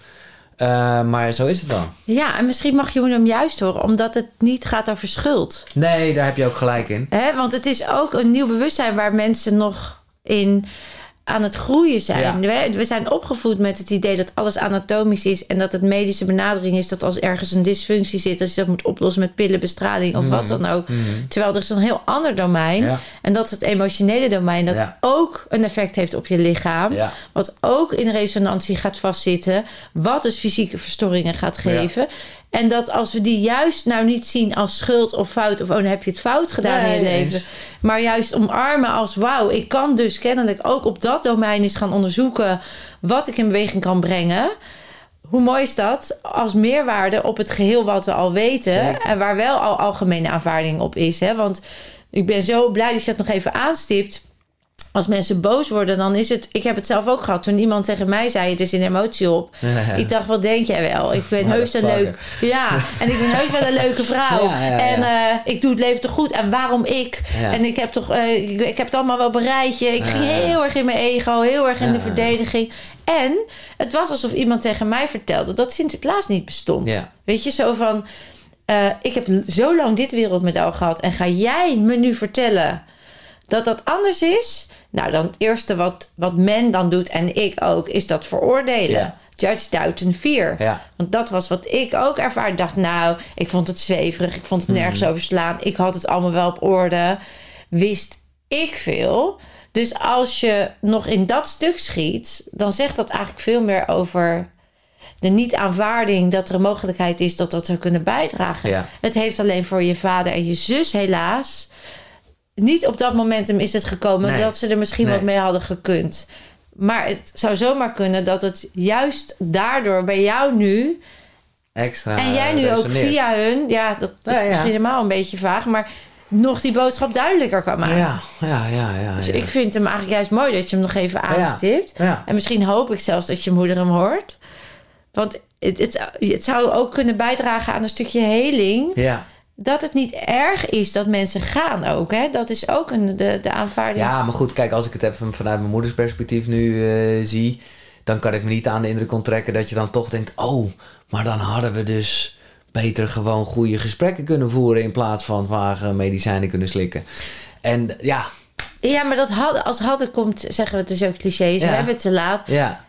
Eh, maar zo is het dan. ja, en misschien mag je hem juist horen, omdat het niet gaat over schuld. Nee, daar heb je ook gelijk in. Hè? Want het is ook een nieuw bewustzijn waar mensen nog in aan het groeien zijn. Ja. We, we zijn opgevoed met het idee dat alles anatomisch is en dat het medische benadering is dat als ergens een dysfunctie zit, dat je dat moet oplossen met pillen, bestraling of wat dan ook. Terwijl er is een heel ander domein. Ja. En dat is het emotionele domein, dat Ja. ook een effect heeft op je lichaam. Wat ook in resonantie gaat vastzitten. Wat dus fysieke verstoringen gaat geven. En dat als we die juist nou niet zien als schuld of fout. Of oh, dan heb je het fout gedaan in je leven. eens. Maar juist omarmen als wauw, ik kan dus kennelijk ook op dat domein eens gaan onderzoeken. Wat ik in beweging kan brengen. Hoe mooi is dat als meerwaarde op het geheel wat we al weten. Zeker. En waar wel al algemene aanvaarding op is. Hè? Want ik ben zo blij dat je dat nog even aanstipt als mensen boos worden, dan is het. Ik heb het zelf ook gehad. Toen iemand tegen mij zei: Er is een emotie op. Ik dacht, wat denk jij wel? Ik ben Maar heus een leuk. Ja, en ik ben heus wel een leuke vrouw. Ja, ja, en eh, ik doe het leven toch goed. En waarom ik? En ik heb toch. eh, ik, ik heb het allemaal wel bereid. Je. Ik ging heel erg in mijn ego, heel erg in de verdediging. En het was alsof iemand tegen mij vertelde dat Sinterklaas niet bestond. Ja. Weet je, zo van. eh, ik heb zo lang dit wereldmodel gehad. En ga jij me nu vertellen dat dat anders is? Nou, dan het eerste wat, wat men dan doet en ik ook, is dat veroordelen. Ja. Judge, doubt en fear. Ja. Want dat was wat ik ook ervaarde. Ik dacht, nou, ik vond het zweverig. Ik vond het nergens Mhm. over slaan. Ik had het allemaal wel op orde. Wist ik veel. Dus als je nog in dat stuk schiet... dan zegt dat eigenlijk veel meer over de niet-aanvaarding... dat er een mogelijkheid is dat dat zou kunnen bijdragen. Ja. Het heeft alleen voor je vader en je zus helaas... niet op dat momentum is het gekomen... Nee. dat ze er misschien Nee. wat mee hadden gekund. Maar het zou zomaar kunnen dat het juist daardoor bij jou nu... Extra En jij nu ook via hun, ja, dat is Ja, ja. misschien helemaal een beetje vaag, maar nog die boodschap duidelijker kan maken. Ja, ja, ja, ja. Dus ja. ik vind hem eigenlijk juist mooi dat je hem nog even aanstipt. Ja. En misschien hoop ik zelfs dat je moeder hem hoort. Want het, het, het zou ook kunnen bijdragen aan een stukje heling. Ja. Dat het niet erg is dat mensen gaan ook. Hè? Dat is ook een, de, de aanvaarding. ja, maar goed, kijk, als ik het even vanuit mijn moeders perspectief nu eh, zie, dan kan ik me niet aan de indruk onttrekken dat je dan toch denkt: oh, maar dan hadden we dus beter gewoon goede gesprekken kunnen voeren in plaats van vage medicijnen kunnen slikken. En ja, Ja, maar dat hadden, als hadden komt, zeggen we het is ook cliché, ze Ja. hebben het te laat. ja,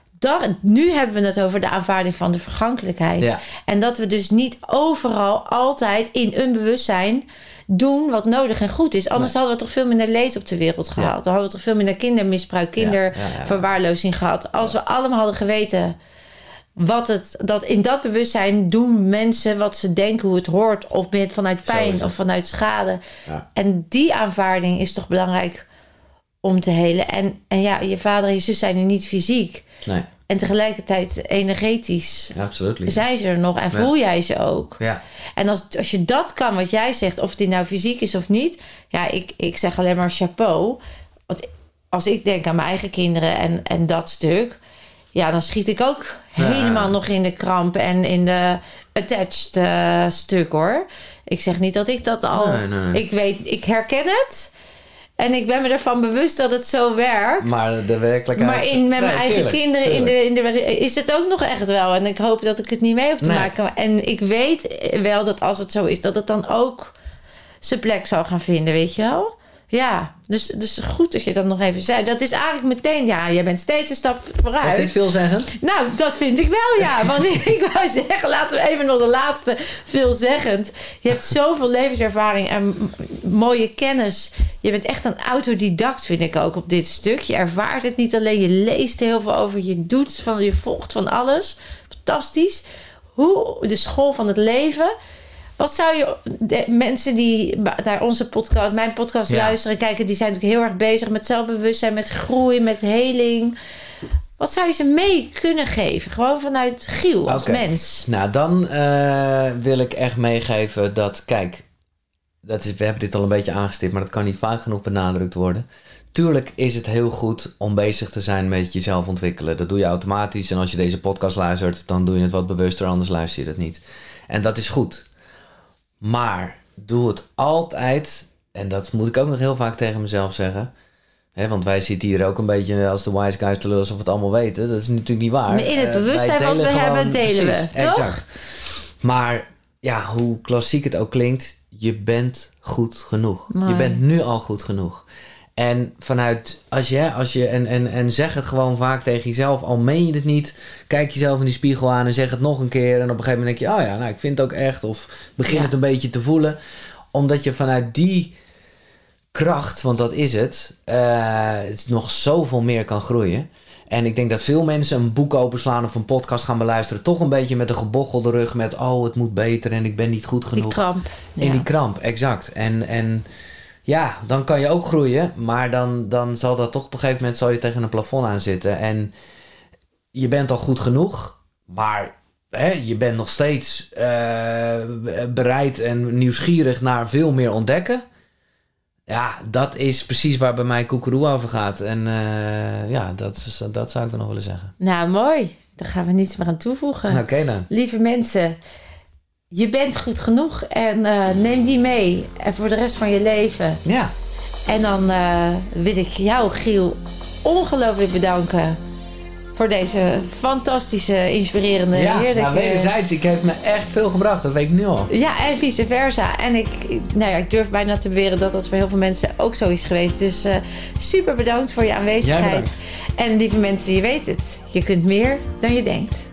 Nu hebben we het over de aanvaarding van de vergankelijkheid. Ja. En dat we dus niet overal altijd in een bewustzijn doen wat nodig en goed is. Anders hadden we toch veel minder leed op de wereld gehad. Dan hadden we toch veel minder kindermisbruik, kinderverwaarlozing gehad. Als we allemaal hadden geweten wat het, dat in dat bewustzijn doen mensen wat ze denken hoe het hoort. Of met vanuit pijn of vanuit schade. Ja. En die aanvaarding is toch belangrijk om te helen. En, en ja, je vader en je zus zijn er niet fysiek. nee, En tegelijkertijd energetisch absoluut. zijn ze er nog en Ja. voel jij ze ook. Ja, En als, als je dat kan, wat jij zegt, of die nou fysiek is of niet, ja, ik, ik zeg alleen maar chapeau. Want als ik denk aan mijn eigen kinderen en, en dat stuk, ja, dan schiet ik ook Ja. helemaal nog in de kramp en in de attached eh, stuk hoor. Ik zeg niet dat ik dat al. Nee, nee, nee. Ik weet, ik herken het. En ik ben me ervan bewust dat het zo werkt. maar de werkelijkheid. Maar in, met mijn Nee, eigen tuurlijk, kinderen in de, in de, is het ook nog echt wel. En ik hoop dat ik het niet mee hoef te Nee. maken. En ik weet wel dat als het zo is, dat het dan ook zijn plek zal gaan vinden, weet je wel? Ja, dus, dus goed dat je dat nog even zei. Dat is eigenlijk meteen, ja, jij bent steeds een stap vooruit. Was dit veelzeggend? Nou, dat vind ik wel, ja. Want ik wou zeggen, laten we even nog de laatste veelzeggend. Je hebt zoveel levenservaring en mooie kennis. Je bent echt een autodidact, vind ik ook, op dit stuk. Je ervaart het niet alleen, je leest heel veel over. Je doet van, je volgt van alles. Fantastisch. Hoe de school van het leven... Wat zou je de mensen die naar onze podcast, mijn podcast Ja. luisteren en kijken, die zijn natuurlijk heel erg bezig met zelfbewustzijn, met groei, met heling. Wat zou je ze mee kunnen geven? Gewoon vanuit Giel als mens. Nou, dan eh, wil ik echt meegeven dat, kijk, dat is, we hebben dit al een beetje aangestipt, maar dat kan niet vaak genoeg benadrukt worden. Tuurlijk is het heel goed om bezig te zijn met jezelf ontwikkelen. Dat doe je automatisch. En als je deze podcast luistert, dan doe je het wat bewuster, anders luister je dat niet. En dat is goed. Maar doe het altijd, en dat moet ik ook nog heel vaak tegen mezelf zeggen. Hè, want wij zitten hier ook een beetje als de wise guys te lullen alsof we het allemaal weten. Dat is natuurlijk niet waar. Maar in het Eh, bewustzijn wat we gewoon- hebben, delen we, toch? Exact. Maar ja, hoe klassiek het ook klinkt, je bent goed genoeg. Mooi. Je bent nu al goed genoeg. En vanuit, als je, als je en, en, en zeg het gewoon vaak tegen jezelf, al meen je het niet, kijk jezelf in die spiegel aan en zeg het nog een keer. En op een gegeven moment denk je, oh ja, nou ik vind het ook echt. Of begin Ja. het een beetje te voelen. Omdat je vanuit die kracht, want dat is het, eh, het nog zoveel meer kan groeien. En ik denk dat veel mensen een boek openslaan of een podcast gaan beluisteren, toch een beetje met een gebochelde rug met, oh het moet beter en ik ben niet goed Die genoeg. kramp. In Ja. die kramp, exact. En, en ja, dan kan je ook groeien, maar dan, dan zal dat toch op een gegeven moment zal je tegen een plafond aan zitten. En je bent al goed genoeg, maar hè, je bent nog steeds eh, bereid en nieuwsgierig naar veel meer ontdekken. Ja, dat is precies waar bij mij Koekeroe over gaat. En eh, ja, dat, dat zou ik dan nog willen zeggen. Nou, mooi. Daar gaan we niets meer aan toevoegen. Oké dan. Lieve mensen, je bent goed genoeg en eh, neem die mee en voor de rest van je leven. Ja, En dan eh, wil ik jou, Giel, ongelooflijk bedanken voor deze fantastische, inspirerende, ja heerlijke... nou, wederzijds. Ik heeft me echt veel gebracht, dat weet ik nu al. Ja, en vice versa. En ik, nou ja, ik durf bijna te beweren dat dat voor heel veel mensen ook zo is geweest. Dus eh, super bedankt voor je Jij aanwezigheid. bedankt. En lieve mensen, je weet het. Je kunt meer dan je denkt.